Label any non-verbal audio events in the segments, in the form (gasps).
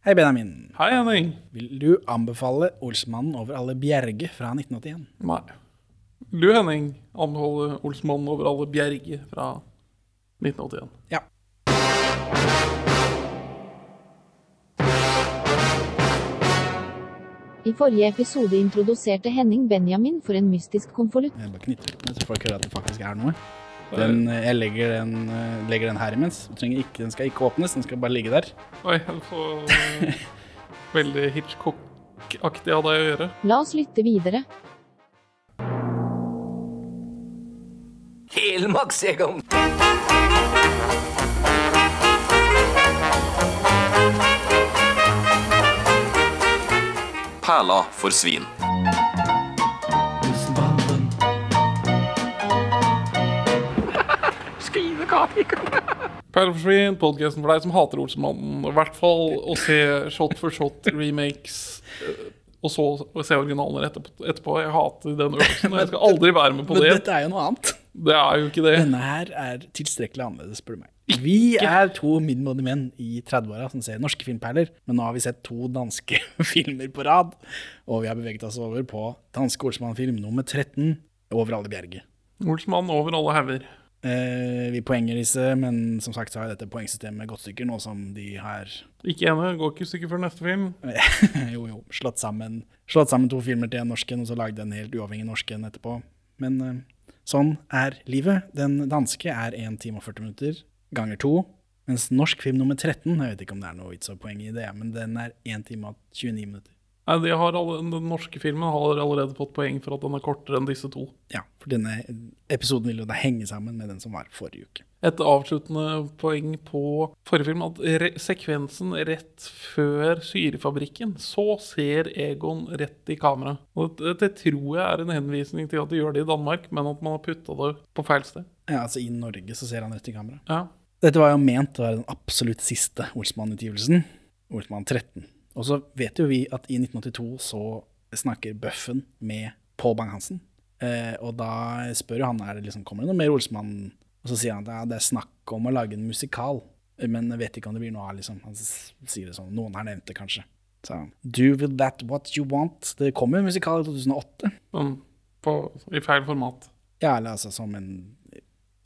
Hei, Benjamin. Hei, Henning. Vil du anbefale Olsmannen over alle bjerge fra 1981? Nei. Du, Henning, anbefaler Olsmannen over alle bjerge' fra 1981. Ja. I forrige episode introduserte Henning Benjamin for en mystisk konvolutt. Jeg bare knytter litt med så folk hører at det faktisk er noe. Den, eh, jeg legger den, eh, legger den her imens. Ikke, den skal ikke åpnes, den skal bare ligge der. Oi, så eh, veldig Hitchcock-aktig av deg å gjøre. La oss lytte videre. Helmaks, Egon! Perla for svin. Perleforsvin, podkasten for deg som hater Olsenmannen. I hvert fall å se shot for shot remakes. eh, Og så å se originalene etterpå. Jeg hater den øvelsen. og Jeg skal aldri være med på det. Men dette er jo noe annet. Det er jo ikke det. Denne her er tilstrekkelig annerledes, spør du meg. Vi er to middelmådige menn i 30-åra som ser norske filmperler, men nå har vi sett to danske (laughs) filmer på rad, og vi har beveget oss over på danske Olsmann-film nummer 13, Over alle bjerger. Olsmann over alle hauger. Eh, vi poenger disse, men som sagt så har dette poengsystemet gått stykker nå som de har Ikke ene, går ikke i stykker før neste film. (laughs) jo, jo, slått sammen, slått sammen to filmer til en norsk en, og så lagde en helt uavhengig norsk en etterpå. Men eh, sånn er livet. Den danske er 1 time og 40 minutter ganger to. Mens norsk film nummer 13, jeg vet ikke om det er noe vits og poeng i det, men den er 1 time og 29 minutter. Nei, de har alle, Den norske filmen har allerede fått poeng for at den er kortere enn disse to. Ja, for denne episoden vil jo da henge sammen med den som var forrige uke. Et avsluttende poeng på forrige film at re sekvensen rett før syrefabrikken, så ser Egon rett i kamera. Og det, det tror jeg er en henvisning til at de gjør det i Danmark, men at man har putta det på feil sted. Ja, altså I Norge så ser han rett i kamera. Ja. Dette var jo ment å være den absolutt siste Olsmann-utgivelsen. Olsmann 13. Og så vet jo vi at i 1982 så snakker Bøffen med Pål Bang-Hansen. Eh, og da spør jo han er det liksom, kommer det noe mer Olsmann. Og så sier han at ja, det er snakk om å lage en musikal, men jeg vet ikke om det blir noe av. liksom. Han sier det sånn, Noen har nevnt det, kanskje. Så Do with that what you want. Det kom jo en musikal i 2008. Sånn på, i feil format. Ja, eller altså som en,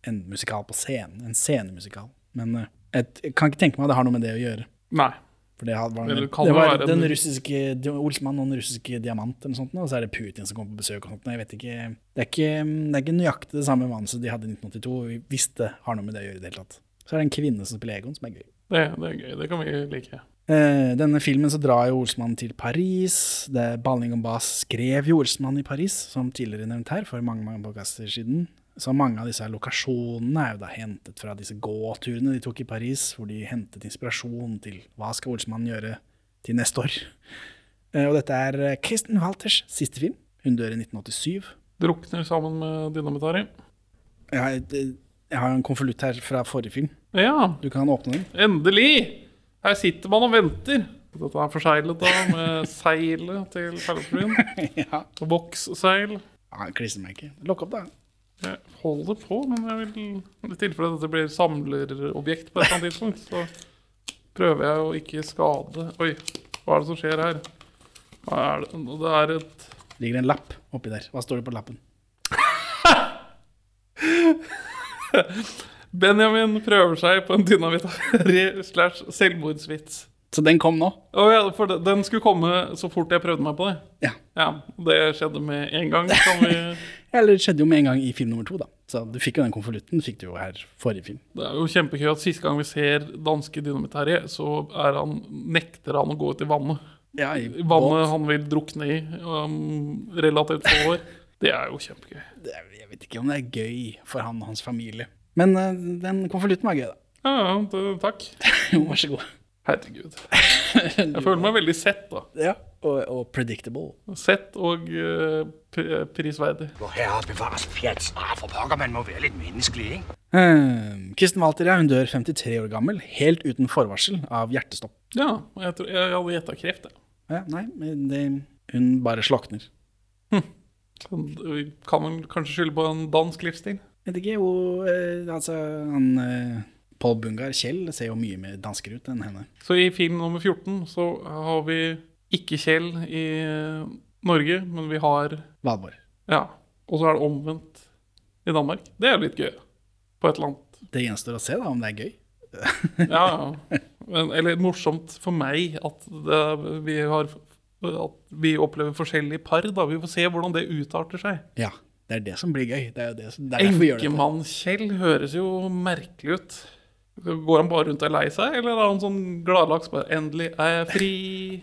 en musikal på scenen. En scenemusikal. Men eh, jeg, jeg kan ikke tenke meg at det har noe med det å gjøre. Nei. For det, var, det var den en- russiske Olsmann og den russiske diamant, eller sånt, og så er det Putin som kommer på besøk. og sånt. Jeg vet ikke, det, er ikke, det er ikke nøyaktig det samme manuset de hadde i 1982, hvis det har noe med det å gjøre. i det hele tatt. Så er det en kvinne som spiller Egon, som er gøy. Det, det er gøy. Det kan vi like. Eh, denne filmen så drar jo Olsmann til Paris. Det er Balling og Bass skrev jo Olsmann i Paris, som tidligere nevnt her, for mange mange podkaster siden. Så mange av disse lokasjonene er jo da hentet fra disse gåturene de tok i Paris, hvor de hentet inspirasjon til hva skal Olsmann gjøre til neste år. Eh, og dette er Kristen Kristin Walters siste film. Hun dør i 1987. Drukner sammen med Dynamitari. Jeg har, et- jeg har en konvolutt her fra forrige film. Ja, Du kan åpne den. endelig! Her sitter man og venter. Dette er forseglet da, med (laughs) seilet til Perleforsvin. (laughs) ja. Og boksseil. ja Klistremerke. Lokk opp, da. Jeg holder på, men jeg vil, i tilfelle dette blir samlerobjekt på et eller annet tidspunkt, så prøver jeg å ikke skade Oi, hva er det som skjer her? Hva er det? Det er et ligger en lapp oppi der. Hva står det på lappen? (laughs) Benjamin prøver seg på en dynamitari (laughs) slash selvmordsvits. Så den kom nå. Å ja, for den skulle komme så fort jeg prøvde meg på det. Ja. Ja, Det skjedde med en gang. Kan vi, (laughs) Eller det skjedde jo med en gang i film nummer to, da. Så du fikk jo den konvolutten, fikk du jo her forrige film. det er jo kjempegøy at siste gang vi ser danske dynamitari, så er han, nekter han å gå ut i vannet. Ja, i Vannet han vil drukne i um, relativt få år. Det er jo kjempegøy. Er, jeg vet ikke om det er gøy for han og hans familie. Men uh, den konvolutten var gøy, da. Ja, ja, det, takk. (laughs) Jo, vær så god. Herregud. Jeg føler meg veldig sett, da. Ja, og, og predictable. Sett og uh, prisverdig. Hvor herre bevares pjat. Ah, for pokker, man må være litt menneskelig, ikke? Eh, Kristen Walter ja, hun dør 53 år gammel, helt uten forvarsel av hjertestopp. Ja, og jeg, tror, jeg hadde gjetta kreft, jeg. Ja, nei, men det, hun bare slokner. Kan, vi kan man kanskje skylde på en dansk livsstil? Vet ikke, jo, eh, altså, han, eh, Paul Bungar, Kjell, ser jo mye mer dansker ut enn henne. Så i film nummer 14 så har vi ikke Kjell i Norge, men vi har Valborg. Ja. Og så er det omvendt i Danmark. Det er litt gøy. På et eller annet. Det gjenstår å se da, om det er gøy. (laughs) Ja, ja. Men, eller morsomt for meg at det, vi har At vi opplever forskjellige par. da Vi får se hvordan det utarter seg. Ja, det er det som blir gøy. Det er, det. Enkemann-Kjell høres jo merkelig ut. Går han bare rundt og er lei seg, eller er han sånn gladlaks bare 'Endelig er jeg fri'?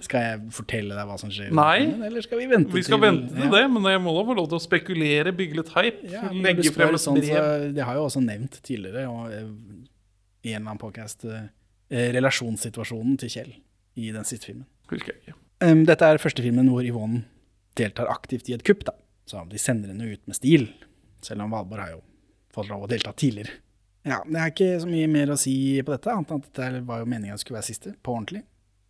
(laughs) Skal jeg fortelle deg hva som skjer? Nei. Eller skal vi vente Vi skal til vente til ja. det, men jeg må da få lov til å spekulere, bygge litt hype. Ja, legge frem et sånn, brev. Det har jeg også nevnt tidligere og, eh, i en eller annen podcast eh, relasjonssituasjonen til Kjell i den siste filmen. Husker jeg ikke. Um, dette er første filmen hvor Yvonne deltar aktivt i et kupp. da. Så de sender henne ut med stil, selv om Valborg har jo fått lov å delta tidligere. Ja, Det er ikke så mye mer å si på dette, annet enn at dette var jo meningen skulle være siste, på ordentlig.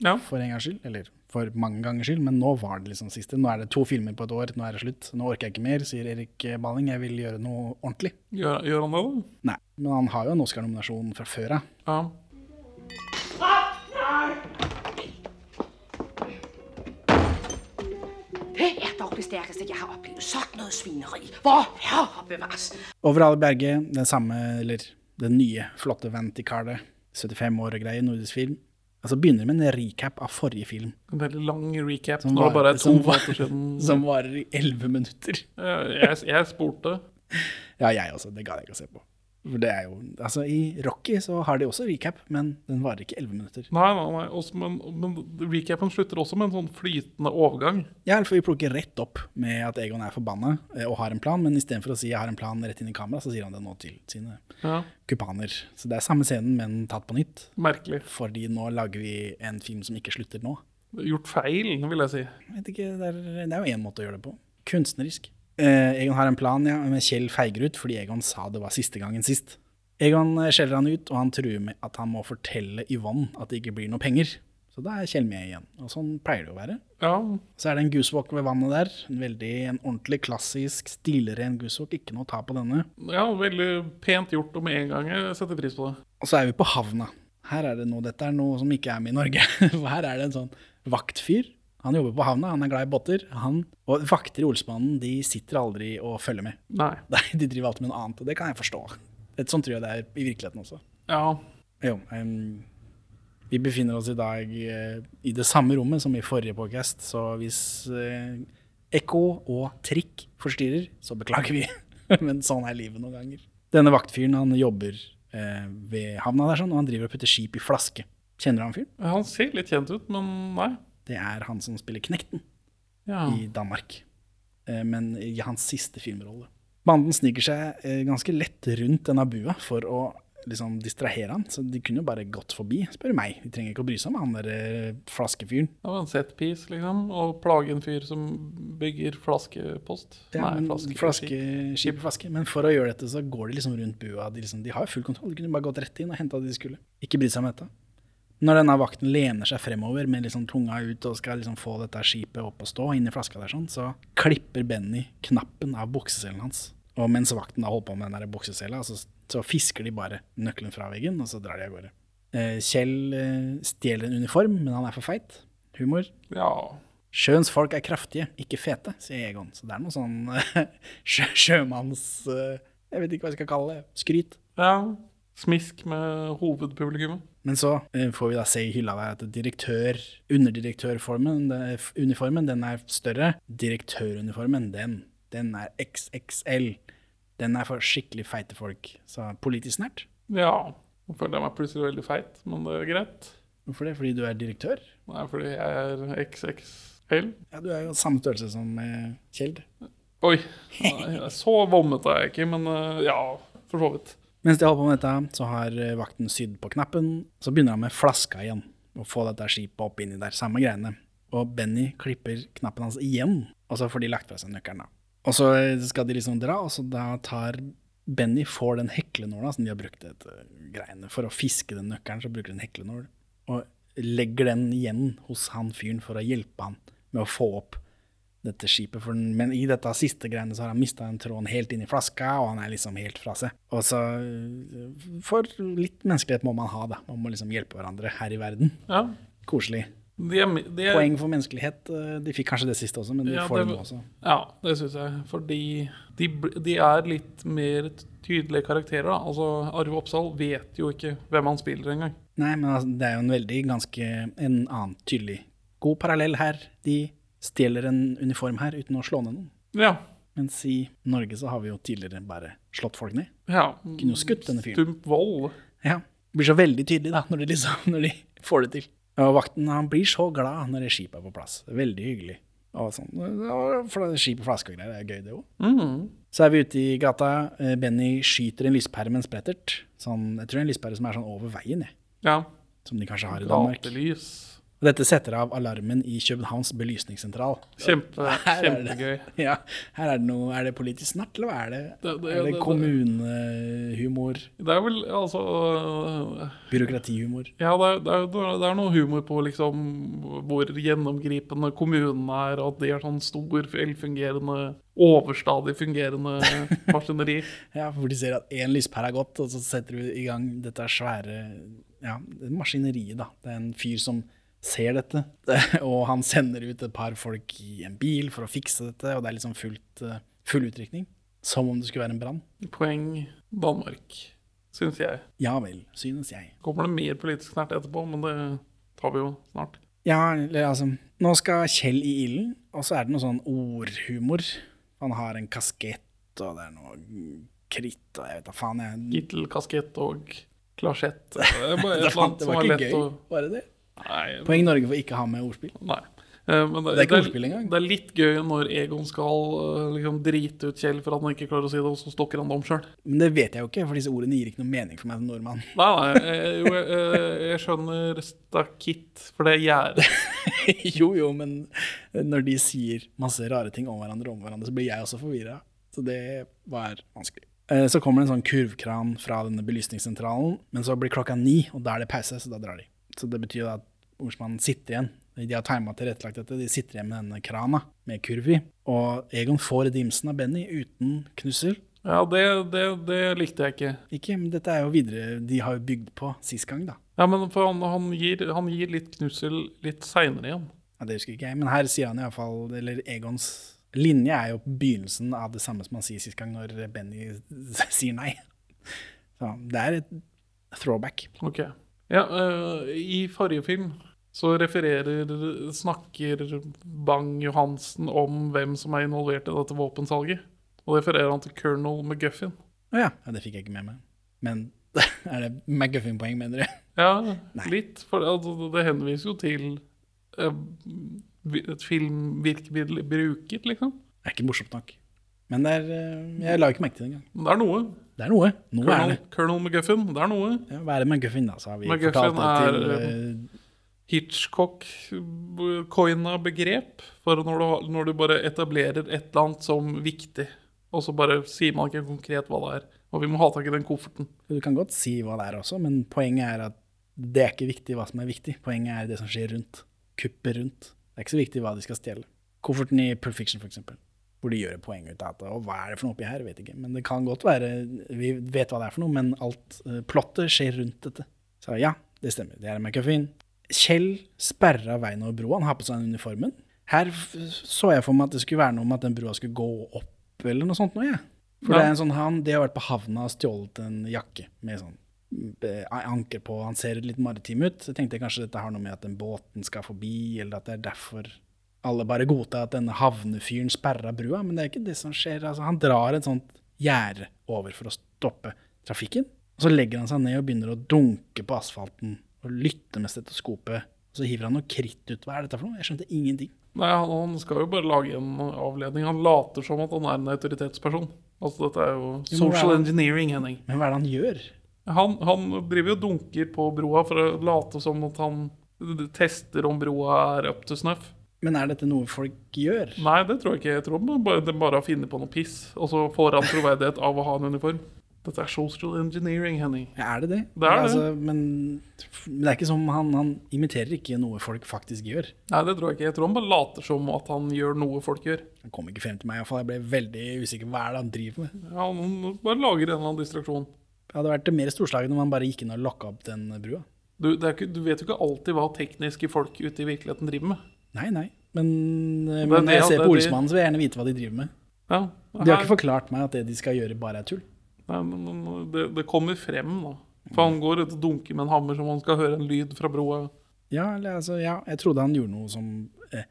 Ja. For en gangs skyld, eller for mange gangers skyld, men nå var det liksom siste. Nå er det to filmer på et år, nå er det slutt. Nå orker jeg ikke mer, sier Erik Balling. Jeg vil gjøre noe ordentlig. Gjør, gjør han det, da? Nei, men han har jo en Oscar-nominasjon fra før av. Ja. Det er dog det jeg har opplevd. Sånn noe svineri. Hvor herre bevares. Over alle Berge, den samme, eller den nye, flotte Vanity-kartet. 75 år og greier, nordisk film. Altså begynner med en recap av forrige film, En veldig lang recap Som var- som var- siden. (laughs) som varer i 11 minutter. Jeg, jeg, jeg spurte. Ja, jeg også. Det gadd jeg ikke å se på. Det er jo, altså I Rocky så har de også recap, men den varer ikke 11 minutter. Nei, nei, nei. Også, men, men recapen slutter også med en sånn flytende overgang. Ja, for vi plukker rett opp med at Egon er forbanna eh, og har en plan, men istedenfor å si 'jeg har en plan' rett inn i kamera, så sier han det nå til sine Ja, kupaner. Så det er samme scenen, men tatt på nytt. Merkelig. Fordi nå lager vi en film som ikke slutter nå. Gjort feil, vil jeg si. Jeg vet ikke, det er, det er jo én måte å gjøre det på. Kunstnerisk. Eh, Egon har en plan, ja, men Kjell feiger ut fordi Egon sa det var siste gangen sist. Egon eh, skjeller han ut, og han truer med at han må fortelle Yvonne at det ikke blir noe penger. Så da er Kjell med igjen. Og sånn pleier det å være. Ja, Så er det en goosewalk ved vannet der. En veldig, en ordentlig klassisk, stilren goosewalk. Ikke noe å ta på denne. ja, veldig pent gjort, og med en gang jeg setter pris på det. Og så er vi på havna. Her er det noe, Dette er noe som ikke er med i Norge. (laughs) For her er det en sånn vaktfyr. Han jobber på havna, han er glad i båter. Han, og vakter i Olsmannen de sitter aldri og følger med. (laughs) Nei. De driver alltid med noe annet, og det kan jeg forstå. Et sånt tror jeg det er i virkeligheten også. Ja, Jo, um, vi befinner oss i dag uh, i det samme rommet som i forrige podcast, så hvis uh, ekko og trikk forstyrrer, så beklager vi. (laughs) Men sånn er livet noen ganger. Denne vaktfyren han jobber uh, ved havna der, sånn, og han driver og putter skip i flaske. Kjenner du han fyren? han ser litt kjent ut, men nei. Det er han som spiller Knekten Ja. i Danmark. Eh, men i hans siste filmrolle. Banden sniker seg eh, ganske lett rundt denne bua for å liksom distrahere han, så de kunne jo bare gått forbi, spør meg. De trenger ikke å bry seg om han der eh, flaskefyren. Det var en setpiece, liksom. Og plage en fyr som bygger flaskepost. Ja, nei, flaskeskip. flaske, flaske. Men for å gjøre dette, så går de liksom rundt bua. De, liksom, de har jo full kontroll. De kunne bare gått rett inn og henta det de skulle. Ikke bry seg om dette. Når denne vakten lener seg fremover med liksom tunga ut og skal liksom få dette skipet opp og stå inni flaska der, sånn, så klipper Benny knappen av bukseselen hans. Og mens vakten da holder på med den buksesela, så, så fisker de bare nøkkelen fra veggen, og så drar de av gårde. Eh, Kjell eh, stjeler en uniform, men han er for feit. Humor. Ja. Sjøens folk er kraftige, ikke fete, sier Egon. Så det er noe sånn (laughs) sjø, sjømanns... eh, Jeg vet ikke hva jeg skal kalle det. Skryt. ja. Smisk med hovedpublikummet. Men så eh, får vi da se i hylla der at direktør, underdirektøruniformen, uniformen, den er større. Direktøruniformen, den, den er XXL. Den er for skikkelig feite folk. Så politisk nært. Ja. Nå føler jeg meg plutselig veldig feit, men det er greit. Hvorfor det? Fordi du er direktør? Nei, fordi jeg er XXL. Ja, du er jo samme størrelse som Kjeld. Oi. Nei, Så vommet er jeg ikke, men eh, ja, for så vidt. Mens de holder på med dette, så har eh, vakten sydd på knappen. Så begynner han med flaska igjen, og få dette skipet opp inni der. Samme greiene. Og Benny klipper knappen hans igjen, og så får de lagt fra seg nøkkelen. Og så eh, skal de liksom dra, og så da tar Benny får den heklenåla som de har brukt etter greiene for å fiske den nøkkelen, så bruker de en heklenål, og legger den igjen hos han fyren for å hjelpe han med å få opp dette skipet. For, men i dette siste greiene så har han mista den tråden helt inn i flaska, og han er liksom helt fra seg. Og så øh, For litt menneskelighet må man ha, da. Man må liksom hjelpe hverandre her i verden. Ja. Koselig. De er, de er, Poeng for menneskelighet. øh, De fikk kanskje det siste også, men de Ja, får det- det nå også. Ja, det syns jeg. Fordi de, de er litt mer tydelige karakterer. da. Altså, Arve Oppsal vet jo ikke hvem han spiller engang. Nei, men altså, det er jo en veldig ganske En annen tydelig god parallell her. De stjeler en uniform her uten å slå ned noen. Ja. Mens i Norge så har vi jo tidligere bare slått folk ned. ja. Kunne jo skutt denne fyren. Stump vold. Ja. Det blir så veldig tydelig da, når de, liksom, når de får det til. Og vakten han blir så glad når skipet er på plass. Veldig hyggelig. Og sånn, for skip og flaske og greier, er gøy det òg. Mm. Så er vi ute i gata. Eh, Benny skyter en lyspære med en sprettert. Sånn, jeg tror det er en lyspære som er sånn over veien, jeg. Ja. Som de kanskje har i Danmark. Gatelys. Og dette setter av alarmen i Københavns belysningssentral. Kjempe, er det. kjempegøy. (laughs) Ja, her er det noe Er det politisk snart, eller hva er det? Det- det- er det kommunehumor? Det er vel altså uh, Byråkratihumor? Ja, det er, det, noe humor på liksom hvor gjennomgripende kommunen er, og at de er sånn stor, velfungerende, overstadig fungerende (laughs) maskineri. Ja, hvor de ser at én lyspære er gått, og så setter du i gang dette svære ja, maskineriet, da. Det er en fyr som ser dette, (laughs) og han sender ut et par folk i en bil for å fikse dette, og det er liksom fullt, eh, full utrykning. Som om det skulle være en brann. Poeng Danmark, syns jeg. Ja vel, synes jeg. Kommer det mer politisk snart etterpå, men det tar vi jo snart. Ja, eller altså Nå skal Kjell i ilden, og så er det noe sånn ordhumor. Han har en kaskett, og det er noe kritt, og jeg vet da faen, jeg Gittelkaskett og klasjett. (laughs) Det er bare et Det var, det som var er ikke gøy, å var det det? Nei, Poeng Norge for ikke å ha med ordspill. nei. Eh, Men det, Det er ikke det ordspill engang. Det er litt gøy når Egon skal eh, liksom drite ut Kjell for at han ikke klarer å si det, og så stokker han det om sjøl. Men det vet jeg jo ikke, for disse ordene gir ikke noe mening for meg som nordmann. (laughs) Nei, nei, jo, jeg, jeg skjønner stakitt, for det er gjerde. (laughs) jo, jo, men når de sier masse rare ting om hverandre om hverandre, så blir jeg også forvirra. Så det var vanskelig. Eh, Så kommer det en sånn kurvkran fra denne belysningssentralen, men så blir klokka ni, og da er det pause, så da drar de. Så det betyr at ordsmannen sitter igjen. De har tima tilrettelagt dette, de sitter igjen med denne krana med kurv i. Og Egon får dimsen av Benny uten knussel. Ja, det, det, det likte jeg ikke. Ikke, men dette er jo videre De har jo bygd på sist gang, da. Ja, men for han, han, gir, han gir litt knussel litt seinere igjen. Ja, Det husker ikke jeg, men her sier han iallfall Eller Egons linje er jo begynnelsen av det samme som han sier sist gang når Benny (laughs) sier nei. Så det er et throwback. Ok. Ja, uh, I forrige film så refererer Snakker Bang-Johansen om hvem som er involvert i dette våpensalget. Og refererer han til Colonel McGuffin. Å ja. ja, det fikk jeg ikke med meg. Men (laughs) er det McGuffin-poeng, mener du? Ja, Nei. litt. For altså, det henviser jo til uh, et filmvirkemiddel bruket, liksom. Det er ikke morsomt nok. Men er uh, Jeg la ikke merke til det engang. Men det er noe. Det er noe. Noe er Colonel, det. Colonel McGuffin, det er noe. Ja, hva er det McGuffin, da? Så har vi McGuffin fortalt det til eh, Hitchcock-coina begrep for når du, når du bare etablerer et eller annet som viktig, og så bare sier man ikke konkret hva det er. Og vi må ha tak i den kofferten. Du kan godt si hva det er også, men poenget er at det er ikke viktig hva som er viktig. Poenget er det som skjer rundt. Kuppet rundt. Det er ikke så viktig hva de skal stjele. Kofferten i Pulp Fiction, eksempel. Hvor de gjør et poeng ut av det. og hva er det for noe oppi her, vet ikke. Men det kan godt være Vi vet hva det er for noe, men alt uh, plottet skjer rundt dette. Så ja, det stemmer. Det er en McCuffin. Kjell sperra veien over broa. Han har på seg den uniformen. Her så jeg for meg at det skulle være noe om at den broa skulle gå opp, eller noe sånt noe, ja. For Ja. det er en sånn han, De har vært på havna og stjålet en jakke med sånn anker på. Han ser litt maritim ut. Så jeg tenkte kanskje dette har noe med at den båten skal forbi, eller at det er derfor alle bare godtar at denne havnefyren sperra brua. Men det er ikke det som skjer. Altså, han drar et sånt gjerde over for å stoppe trafikken. Og så legger han seg ned og begynner å dunke på asfalten og lytter med stetoskopet. Og så hiver han noe kritt ut. Hva er dette for noe? Jeg skjønte ingenting. Nei, han, han skal jo bare lage en avledning. Han later som at han er en autoritetsperson. Altså, dette er jo social er- engineering, Henning. Men hva er det han gjør? Han, han driver jo dunker på broa for å late som at han tester om broa er up to snuff. Men er dette noe folk gjør? Nei, det tror jeg ikke. Jeg tror de bare har funnet på noe piss, og så får han troverdighet av å ha en uniform. Dette er social engineering, Henning. Ja, er det det? Det er det. Altså, men, men det er ikke som han, han imiterer ikke noe folk faktisk gjør. Nei, det tror jeg ikke. Jeg tror han bare later som at han gjør noe folk gjør. Han kom ikke frem til meg, i hvert fall. Jeg ble veldig usikker. Hva er det han driver med? Ja, Han bare lager en eller annen distraksjon. Det hadde vært mer storslagent om han bare gikk inn og lokka opp den brua. Du, det ikke, du vet jo ikke alltid hva tekniske folk ute i virkeligheten driver med. Nei, nei. Men, eh, men når det- jeg ser er på det- Olsmannen, så vil jeg gjerne vite hva de driver med. Ja, De har ikke forklart meg at det de skal gjøre, bare er tull. Nei, det, det kommer frem, da. For han går ut og dunker med en hammer som om han skal høre en lyd fra broa. Ja, altså, ja, jeg trodde han gjorde noe som, eh,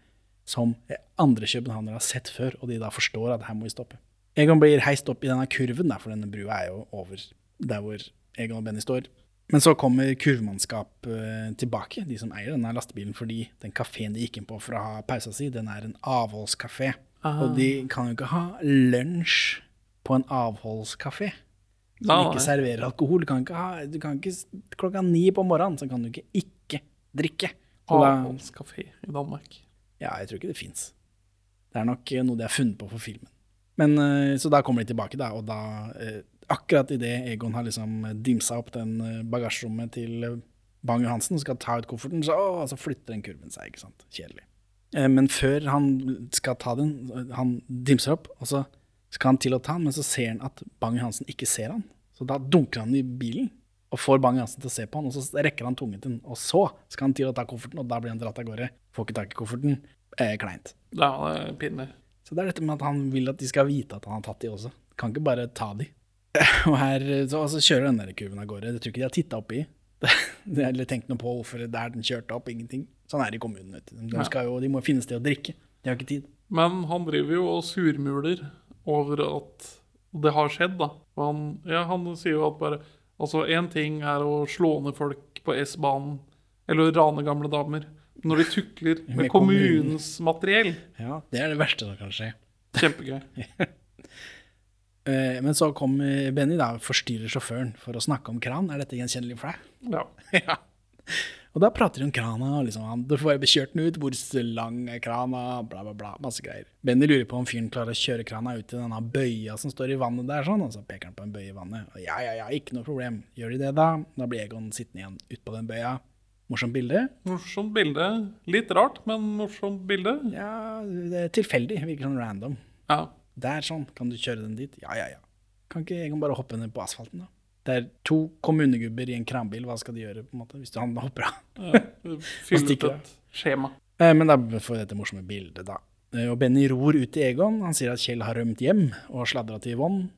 som eh, andre københavnere har sett før, og de da forstår at her må vi stoppe. Egon blir heist opp i denne kurven, for denne brua er jo over der hvor Egon og Benny står. Men så kommer kurvmannskap eh, tilbake, de som eier denne lastebilen, fordi den kafeen de gikk inn på for å ha pausa si, den er en avholdskafé. Og de kan jo ikke ha lunsj på en avholdskafé som Nei, ikke serverer alkohol. Du kan ikke du kan ikke, klokka ni på morgenen så kan du ikke ikke drikke. Avholdskafé i Danmark. ja, jeg tror ikke det fins. Det er nok eh, noe de har funnet på for filmen. Men, eh, så da kommer de tilbake, da, og da eh, Akkurat idet Egon har liksom dimsa opp den bagasjerommet til eh, Bang-Johansen og skal ta ut kofferten, så, å, så flytter den kurven seg. ikke sant? Kjedelig. Men før han skal ta den, han dimser opp, og så skal han til å ta den, men så ser han at Bang-Hansen ikke ser han. Så da dunker han i bilen og får Bang-Hansen til å se på han, og så rekker han tungen til den. Og så skal han til å ta kofferten, og da blir han dratt av gårde. Får ikke tak i kofferten. Eh, kleint. Ja, det er pinlig. Så det er dette med at han vil at de skal vite at han har tatt de også. Kan ikke bare ta de. (laughs) Og her så, altså, så kjører den der kurven av gårde. Jeg tror ikke de har titta oppi. (laughs) Det er eller tenkt noe på hvorfor det er den kjørte opp. Ingenting. Sånn er det i kommunen. vet du. De, skal jo, de må finne sted å drikke. De har ikke tid. Men han driver jo og surmuler over at det har skjedd, da. Han, ja, han sier jo at bare Altså, én ting er å slå ned folk på S-banen, eller å rane gamle damer. Når de tukler (laughs) med, Med kommunen. kommunens materiell. Ja, Det er det verste som kan skje. Kjempegøy. (laughs) Eh, Men så kom eh, Benny da og forstyrrer sjåføren for å snakke om kran. Er dette gjenkjennelig for deg? Ja. (laughs) ja. (laughs) Og da prater de om krana. Liksom, du får bare bekjørt den ut. Hvor lang er krana? Bla, bla, bla. Masse greier. Benny lurer på om fyren klarer å kjøre krana ut til denne bøya som står i vannet der, sånn. Og så peker han på en bøye i vannet. Og ja, ja, ja, ikke noe problem. Gjør de det, da? Da blir Egon sittende igjen utpå den bøya. Morsomt bilde. Morsomt bilde. Litt rart, men morsomt bilde. Ja, det er tilfeldig. Virker sånn random. Ja. Der, sånn. Kan du kjøre den dit? Ja, ja, ja. Kan ikke Egon bare hoppe ned på asfalten, da? Det er to kommunegubber i en kranbil. Hva skal de gjøre, på en måte, hvis han hopper av? Fylle ut stikker et skjema. Eh, Men da får vi dette morsomme bildet, da. Eh, Og Benny ror ut til Egon. Han sier at Kjell har rømt hjem og sladra til Yvonne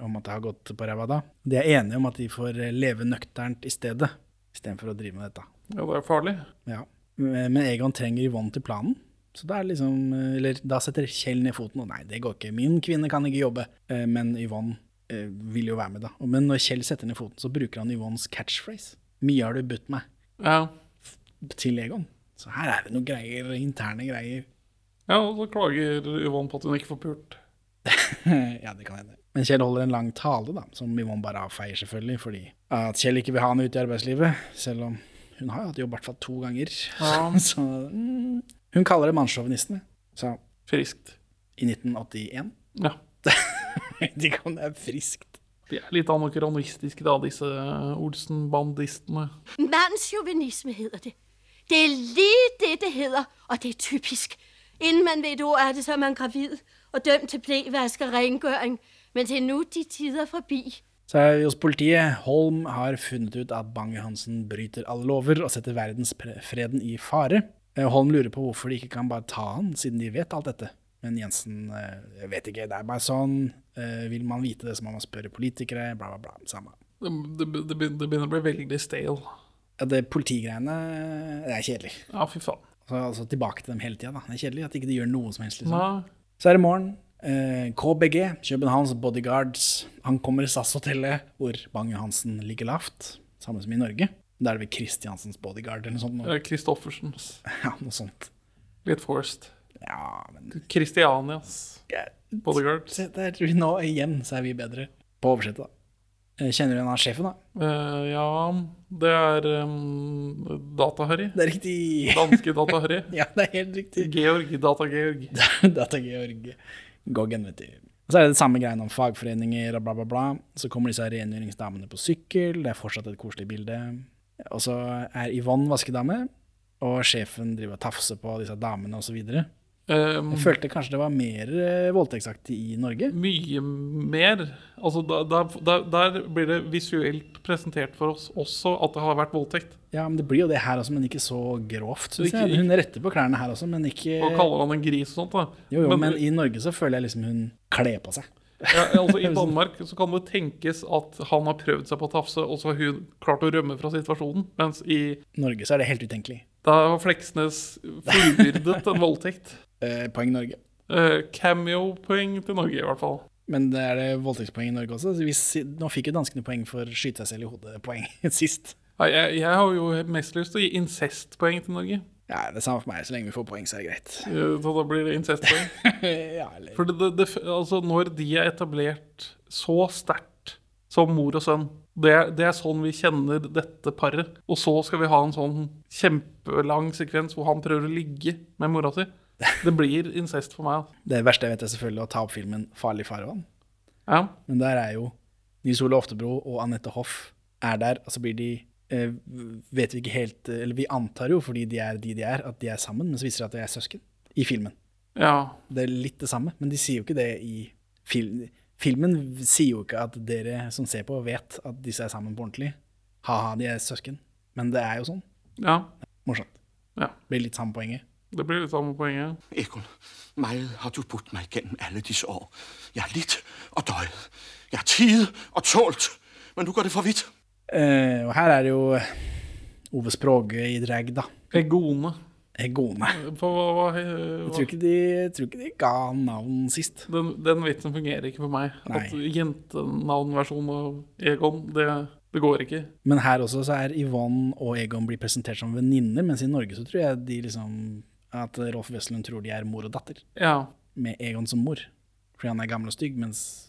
om at det har gått på ræva da. De er enige om at de får eh, leve nøkternt i stedet, istedenfor å drive med dette. Ja, det er farlig. Ja. Eh, Men Egon trenger Yvonne til planen. Så da, er liksom, eller, da setter Kjell ned foten, og nei, det går ikke. Min kvinne kan ikke jobbe. Men Yvonne vil jo være med, da. Men når Kjell setter ned foten, så bruker han Yvonnes catchphrase. Mye har du budt meg Ja. til Egon. Så her er det noen greier, interne greier. ja, og så klager Yvonne på at hun ikke får pult. (laughs) ja, det kan hende. Men Kjell holder en lang tale, da, som Yvonne bare avfeier, selvfølgelig, fordi at Kjell ikke vil ha henne ute i arbeidslivet, selv om hun har jo hatt jobb i hvert fall to ganger. Ja. (laughs) Så mm, hun kaller det mannssjåvinistene. Så Friskt. i 1981 Ja. (laughs) Vet ikke om det er friskt. De er litt anokranistiske, da, disse Olsen-bandistene. Mandschauvinisme hedder det. Det er lige det, det hedder, og det er typisk. Innen man vet ordet ord er det, så er man gravid og dømt til blævask og rengøring. Men til nå de tider forbi. Så er vi hos politiet. Holm har funnet ut at Bange-Hansen bryter alle lover og setter verdensfreden i fare. Eh, Holm lurer på hvorfor de ikke kan bare ta han, siden de vet alt dette. Men Jensen eh, jeg vet ikke, det er bare sånn. Eh, Vil man vite det, så må man spørre politikere. Bla, bla, bla. Samme. Det, det, det, begyn- det begynner å bli veldig stale. Ja, det politigreiene det er kjedelig. Ja, fy faen. Så, altså tilbake til dem hele tida. Det er kjedelig at ikke de gjør noe som helst. liksom. Nei. Så er det morgen. Eh, KBG, Københavns Bodyguards, ankommer SAS-hotellet hvor Bang-Johansen ligger lavt, samme som i Norge. Da er det vel Kristiansens Bodyguard eller noe sånt. nå. Christoffersens. Kristoffersens. (laughs) Ja, noe sånt. Litt forced. Ja, men Kristianias ja, bodyguard. se der, nå igjen så er vi bedre. På oversettet, da. Eh, Kjenner du igjen han sjefen, da? Uh, ja, det er um, Data-Harry. Det er riktig! Danske Data-Harry. (laughs) Ja, det er helt riktig. Georg Data-Georg. (laughs) Data-Georg Goggen, vet du. Og så er det det samme greiene om fagforeninger og bla, bla, bla. Så kommer disse rengjøringsdamene på sykkel, det er fortsatt et koselig bilde. Og så er Yvonne vaskedame, og sjefen driver og tafser på disse damene osv. Jeg Um, følte kanskje det var mer eh, voldtektsaktig i Norge. mye mer. Altså, da, da, der blir det visuelt presentert for oss også at det har vært voldtekt. Ja, men det blir jo det her også, men ikke så grovt, Ikke- jeg. Hun retter på klærne her også, men ikke Og kaller han en gris og sånt. da. Jo, jo, men, Men- i Norge så føler jeg liksom hun kler på seg. Ja, altså I (laughs) Danmark så kan det tenkes at han har prøvd seg på å tafse, og så har hun klart å rømme fra situasjonen. Mens i Norge så er det helt utenkelig. da har Fleksnes fullbyrdet en voldtekt. Eh, poeng Norge. Eh, Cameo-poeng til Norge, i hvert fall. Men det er det voldtektspoeng i Norge også. Så hvis, nå fikk jo danskene poeng for skyte seg selv i hodet poeng (laughs) sist. Nei, jeg, jeg har jo mest lyst til å gi incest-poeng til Norge. Ja, det er samme for meg. Så lenge vi får poeng, så er det greit. Ja, Så da blir det incestpoeng. (laughs) ja, eller For det, det, altså når de er etablert så sterkt som mor og sønn det, det er sånn vi kjenner dette paret. Og så skal vi ha en sånn kjempelang sekvens hvor han prøver å ligge med mora si. (laughs) Det blir incest for meg. altså. Det verste jeg vet, er selvfølgelig å ta opp filmen 'Farlig farvann'. Ja. Men der er jo Nils Ole Oftebro og Anette Hoff er der, og så blir de eh, Vet vi ikke helt Eller vi antar jo, fordi de er de de er, at de er sammen, men så viser det at de er søsken i filmen. ja. Det er litt det samme, men de sier jo ikke det i film. Filmen sier jo ikke at dere som ser på, vet at disse er sammen på ordentlig. Ha-ha, de er søsken. Men det er jo sånn. ja. Morsomt. Ja. Blir litt samme poenget. Det blir litt samme poenget. Egon, meg har du budt meg gennem alle disse år. Jeg har litt og døyd. Jeg har tid og tålt, men nå går det for vidt. Eh, og her er det jo Ove Språge i drag, da. Egone. Egone. For hva, hva, Jeg tror ikke de, jeg tror ikke de ga navn sist. den, den vitsen fungerer ikke for meg. Nei. At jentenavnversjonen av Egon, det, det går ikke. Men her også så er Yvonne og Egon blir presentert som venninner, mens i Norge så tror jeg de liksom at Rolf Wesselund tror de er mor og datter, Ja. med Egon som mor. Fordi han er gammel og stygg, mens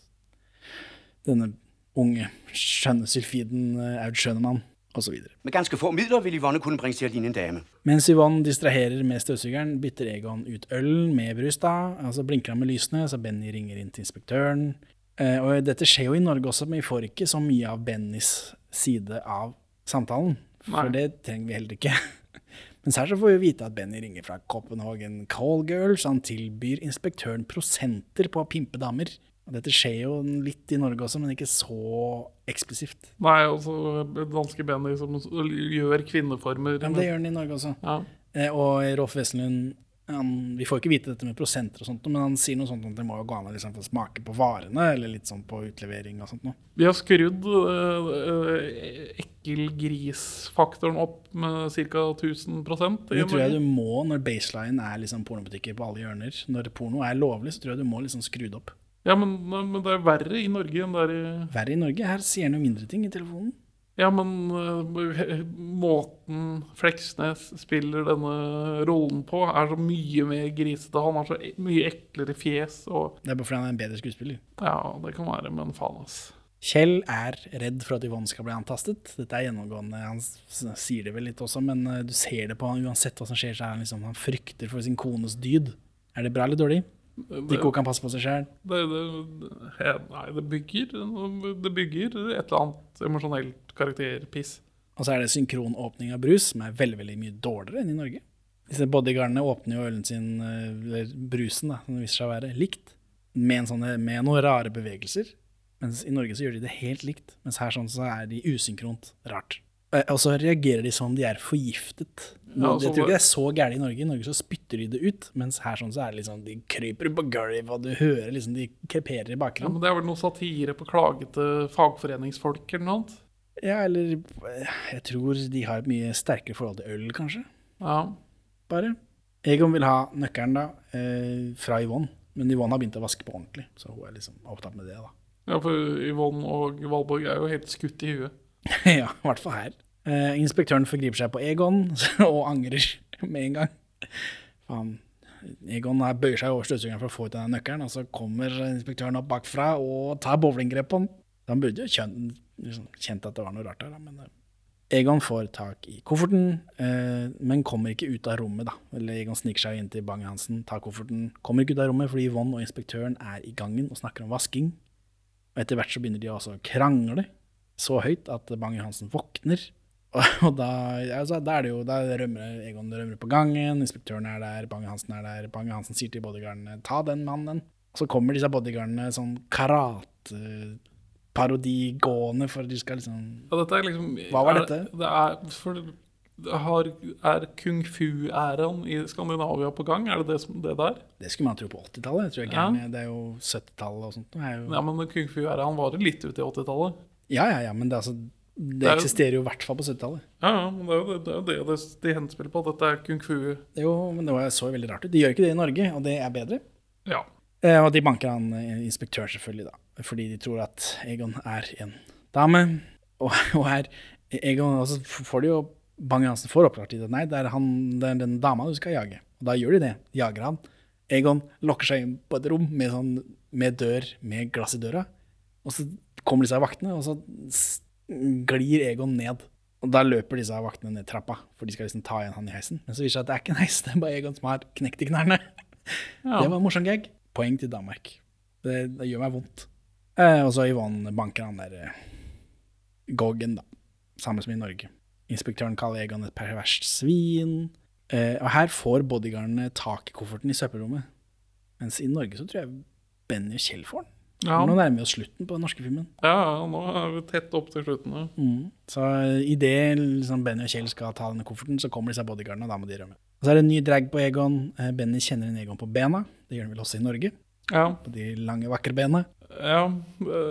denne unge, skjønne sylfiden eh, Aud Schønemann, osv. Med ganske få midler vil Yvonne kunne bringe til at en dame. Mens Yvonne distraherer med støvsugeren, bytter Egon ut øl med Brustad. Altså blinker han med lysene, så Benny ringer inn til inspektøren. Eh, og dette skjer jo i Norge også, men vi får ikke så mye av Bennys side av samtalen. For Nei. det trenger vi heller ikke. (laughs) Mens her så får vi vite at Benny ringer fra Copenhagen Callgirls. Han tilbyr inspektøren prosenter på å pimpe damer. Og dette skjer jo litt i Norge også, men ikke så eksplisitt. Nei, altså danske Benny som gjør kvinneformer. Men det gjør han i Norge også. Ja. Eh, og Rolf Wesenlund han, Vi får ikke vite dette med prosenter, og sånt, men han sier noe sånt at det må jo gå an å liksom få smake på varene, eller litt sånn på utlevering og sånt noe. Vi har skrudd uh, ekkelgrisfaktoren opp med ca. 1000 i Det tror jeg du må når baseline er liksom pornobutikker på alle hjørner. Når porno er lovlig, så tror jeg du må liksom skru det opp. Ja, men, men det er verre i Norge enn det er i Verre i Norge. Her sier han jo mindre ting i telefonen. Ja, men eh, måten Fleksnes spiller denne rollen på, er så mye mer grisete. Han har så e- mye eklere fjes og Det er bare fordi han er en bedre skuespiller. Ja, det kan være, men faen, ass. Kjell er redd for at Yvonne skal bli antastet. Dette er gjennomgående. Han sier det vel litt også, men eh, du ser det på han uansett hva som skjer, så er han liksom Han frykter for sin kones dyd. Er det bra eller dårlig? Dikko kan passe på seg sjøl. Nei, det bygger Det bygger et eller annet emosjonelt karakterpiss. Og så er det synkronåpning av brus, som er veldig veldig mye dårligere enn i Norge. Disse bodyguardene åpner jo ølen sin, eh, eller brusen, da, som det viser seg å være, likt. Med, en sånne, med noen rare bevegelser. Mens i Norge så gjør de det helt likt. Mens her sånn så er de usynkront rart. Eh, Og så reagerer de som de er forgiftet. Ja, jeg tror ikke det- det er så gærent i Norge. I Norge så spytter de det ut. Mens her sånn så er det liksom de kryper på gulvet, og du hører liksom de kreperer i bakgrunnen. Ja, men Det er vel noe satire på klagete fagforeningsfolk eller noe annet? Ja, eller eh, jeg tror de har et mye sterkere forhold til øl, kanskje. Ja. bare. Egon vil ha nøkkelen da, eh, fra Yvonne, men Yvonne har begynt å vaske på ordentlig, så hun er liksom opptatt med det da. Ja, for Yvonne og Valborg er jo helt skutt i huet. (laughs) ja, i hvert fall her. Eh, inspektøren forgriper seg på Egon, (laughs) og angrer med en gang. Faen. Egon bøyer seg over støvsugeren for å få ut denne nøkkelen, og så kommer inspektøren opp bakfra og tar bowlinggrep på den. Han burde jo kjent, liksom, kjent at det var noe rart der, men eh, Egon får tak i kofferten, eh, men kommer ikke ut av rommet. da. Eller Egon sniker seg inn til Bang-Hansen, tar kofferten, kommer ikke ut av rommet fordi Yvonne og inspektøren er i gangen og snakker om vasking. Og etter hvert så begynner de også å krangle så høyt at Bang-Hansen våkner. (laughs) Og, da, altså, da er det jo, da rømmer Egon rømmer på gangen, inspektøren er der, Bang-Hansen er der. Bang-Hansen sier til bodyguardene 'ta den mannen'. Så kommer disse bodyguardene sånn karate-parodi gående for de skal liksom Ja, er liksom Hva var er, dette? Det er, for, har, er kung fu-æraen i Skandinavia på gang? Er det det, som, det der? Det skulle man tro på 80-tallet. Ja. Det er jo 70-tallet og sånt. Jo, Ja, men kung fu-æraen varer litt ut i 80-tallet. ja, ja, ja, men det, altså, det, er eksisterer jo i hvert fall på 70-tallet. Ja, ja, men det er jo det, det, det det de henspiller på. at Dette er kung fu. Jo, men det var- så jo veldig rart ut. De gjør ikke det i Norge, og det er bedre. Ja. Eh, og de banker han eh, inspektør, selvfølgelig, da. Fordi de tror at Egon er en dame. Og, og er Egon, og så får de jo Bang-Hansen får oppklart at nei, det er, han, det er den dama du skal jage. Og da gjør de det. De jager han. Egon lokker seg inn på et rom med, sånn, med dør, med glass i døra. Og så kommer disse vaktene, og så glir Egon ned. Og da løper disse vaktene ned trappa, for de skal liksom ta igjen han i heisen. Men så viser det seg at det er ikke en heis, det er bare Egon som har knekt i knærne. (laughs) Ja. Det var en morsom gag. Poeng til Danmark. Det, det gjør meg vondt. Eh, og så Yvonne banker han der eh, Goggen, da. Samme som i Norge. Inspektøren kaller Egon et perverst svin. Eh, og her får bodyguardene tak i kofferten i søppelrommet. Mens i Norge så tror jeg Benny og Kjell får den. Ja. Nå nærmer vi oss slutten på den norske filmen. ja, nå er vi tett opp til slutten. ja. Så idet liksom Benny og Kjell skal ta denne kofferten, så kommer disse bodyguardene, og da må de rømme. Og så er det en ny drag på Egon. Eh, Benny kjenner en Egon på bena. Det gjør han vel også i Norge. Ja, På de lange, vakre bena. Ja det,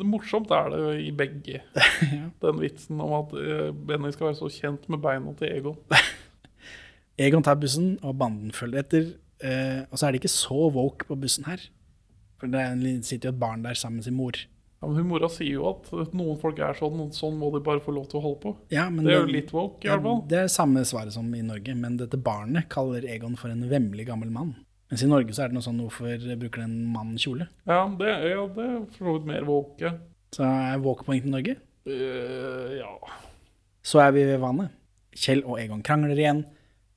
det morsomt er det i begge. (laughs) Den vitsen om at eh, Benny skal være så kjent med beina til Egon. (laughs) Egon tar bussen, og banden følger etter. Eh, og så er det ikke så woke på bussen her. For det er sitter jo et barn der sammen med sin mor. Ja, men hun Mora sier jo at noen folk er sånn, og sånn må de bare få lov til å holde på. Ja, men Det er jo litt woke, i hvert fall. Det er samme svaret som i Norge, men dette barnet kaller Egon for en vemmelig gammel mann. Mens i Norge så er det noe sånn hvorfor bruker den mannen kjole? Ja, det, ja, det er for så vidt mer woke. Så er woke-poeng til Norge. Uh, ja. Så er vi ved vannet. Kjell og Egon krangler igjen.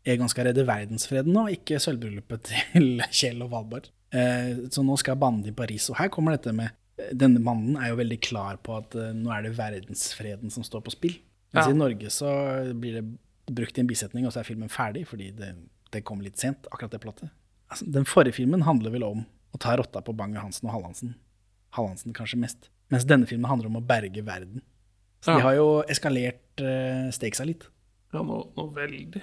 Egon skal redde verdensfreden nå, ikke sølvbryllupet (laughs) til Kjell og Valborg. Eh, så nå skal bandet i Paris. Og her kommer dette med Denne mannen er jo veldig klar på at eh, nå er det verdensfreden som står på spill. Mens Ja. i Norge så blir det brukt i en bisetning, og så er filmen ferdig, fordi det, det kom litt sent, akkurat det plottet. Altså, den forrige filmen handler vel om å ta rotta på Bang-Hansen og Hallandsen. Hallandsen kanskje mest. Mens denne filmen handler om å berge verden. Så Ja. de har jo eskalert uh, stakesa litt. ja, nå, nå veldig.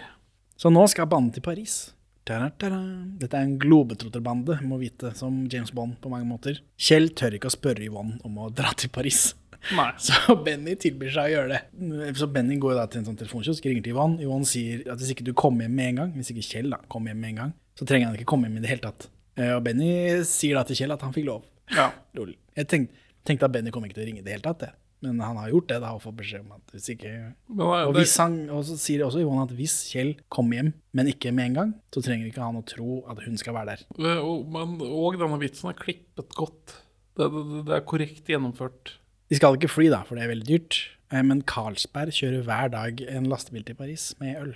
Så nå skal banden til Paris. Ta-da-ta-da. Dette er en globetrotterbande, må vite, som James Bond på mange måter. Kjell tør ikke å spørre Yvonne om å dra til Paris. Nei. (laughs) Så Benny tilbyr seg å gjøre det. Så Benny går da til en sånn telefonkiosk, ringer til Yvonne. Yvonne sier at hvis ikke du kommer hjem med en gang, hvis ikke Kjell da kommer hjem med en gang, så trenger han ikke komme hjem i det hele tatt. Eh, Og Benny sier da til Kjell at han fikk lov. Ja. (laughs) Lol. Jeg tenkte, tenkte at Benny kom ikke til å ringe i det hele tatt, det. Men han har gjort det da, og fått beskjed om at hvis ikke og, hvis han, og så sier også Johan at hvis Kjell kommer hjem, men ikke med en gang, så trenger ikke han å tro at hun skal være der. Og, men, og denne vitsen er klippet godt. Det, det, det er korrekt gjennomført. De skal ikke fly, da, for det er veldig dyrt. Eh, Men Carlsberg kjører hver dag en lastebil til Paris med øl.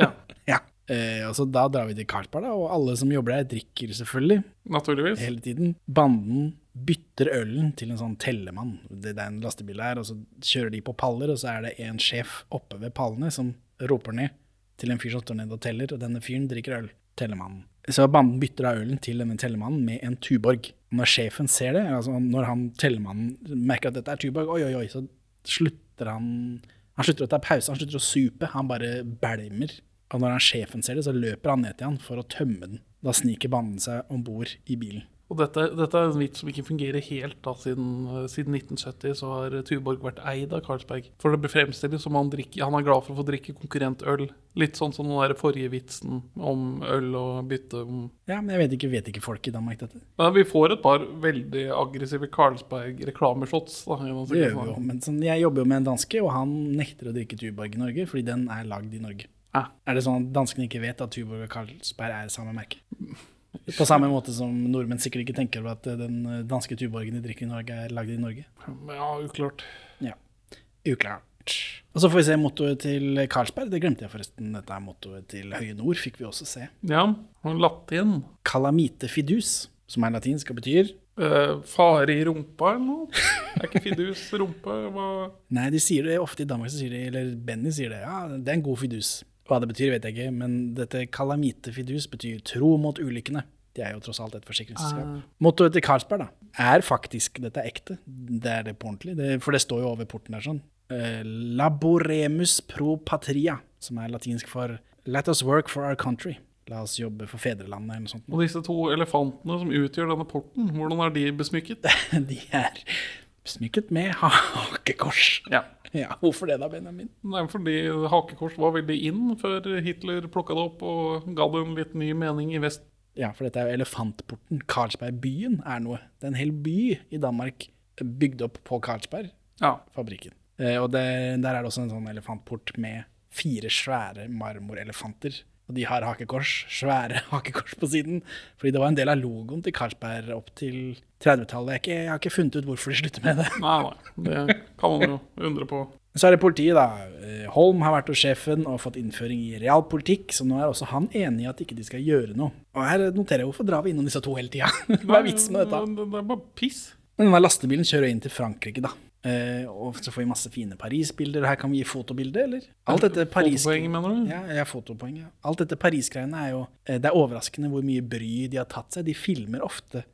Ja, (laughs) Ja. Eh, og så Da drar vi til Carlsberg, da, og alle som jobber der, drikker selvfølgelig naturligvis. hele tiden. Banden bytter ølen til en sånn tellemann. Det er en lastebil der, og så kjører de på paller, og så er det en sjef oppe ved pallene som roper ned til en fyr som står ned og teller, og denne fyren drikker øl. Tellemannen. Så banden bytter da ølen til denne tellemannen med en Tuborg. Når sjefen ser det, altså når han tellemannen merker at dette er Tuborg, oi, oi, oi, så slutter han Han slutter å ta pause, han slutter å supe, han bare bælmer. Og når han sjefen ser det, så løper han ned til han for å tømme den. Da sniker banden seg om bord i bilen. Og dette, dette er en vits som ikke fungerer helt. da, Siden, eh, siden 1970 så har Tuborg vært eid av Carlsberg. For det fremstilles som han, drikker, han er glad for å få drikke konkurrentøl. Litt sånn som den der forrige vitsen om øl og bytte om Ja, men jeg vet ikke, vet ikke folk i Danmark dette. Men Vi får et par veldig aggressive Carlsberg-reklameshots. Det gjør vi jo. Men sånn, jeg jobber jo med en danske, og han nekter å drikke Tuborg i Norge, fordi den er lagd i Norge. Ja. Er det sånn at danskene ikke vet at Tuborg og Carlsberg er samme merke? På samme måte som nordmenn sikkert ikke tenker over at den danske Tuborgen de drikker i Norge, er lagd i Norge. Ja, uklart. Ja. Uklart. Og så får vi se mottoet til Carlsberg. Det glemte jeg forresten. Dette er mottoet til Høye Nord, fikk vi også se. Ja, og latin. Calamite fidus, som er latinsk og betyr Eh, fare i rumpa eller noe? Er ikke fidus rumpe? Hva? Nei, de sier det ofte i Danmark, så sier de, eller Benny sier det. Ja, det er en god fidus. Hva det betyr, vet jeg ikke, men dette calamite fidus betyr tro mot ulykkene. Det er jo tross alt et forsikringsselskap. Mottoet til Carlsberg da, er faktisk Dette er ekte. Det er det på ordentlig. Det, for det står jo over porten der sånn. Uh, laboremus pro patria, som er latinsk for Let us work for our country. La oss jobbe for fedrelandet, eller noe sånt. Og disse to elefantene som utgjør denne porten, hvordan er de besmykket? (laughs) De er besmykket med (laughs) hakekors. Ja. Ja, (laughs) hvorfor det da, Benjamin? Nei, fordi hakekors var veldig inn før Hitler plukka det opp og ga det en litt ny mening i vest. Ja, for dette er jo elefantporten. Karlsbergbyen er noe. Det er en hel by i Danmark bygd opp på Carlsberg-fabrikken. Ja. Eh, og det, der er det også en sånn elefantport med fire svære marmorelefanter. Og de har hakekors, svære (laughs) hakekors på siden. Fordi det var en del av logoen til Carlsberg opp til 30-tallet. Jeg, jeg har ikke funnet ut hvorfor de slutter med det. (laughs) Nei, nei, det kan man jo undre på. Så er det politiet, da. Eh, Holm har vært hos sjefen og fått innføring i realpolitikk, så nå er også han enig i at ikke de skal gjøre noe. Og her noterer jeg hvorfor drar vi innom disse to hele tida? (laughs) Hva er vitsen med dette? Det, det er bare piss. Men denne lastebilen kjører inn til Frankrike, da. Eh, og så får vi masse fine Paris-bilder. Her kan vi gi fotobilde, eller? Alt dette Paris... Fotopoeng, mener du? Ja, ja, fotopoeng. Ja. Alt dette Paris-greiene er jo eh, Det er overraskende hvor mye bry de har tatt seg. De filmer ofte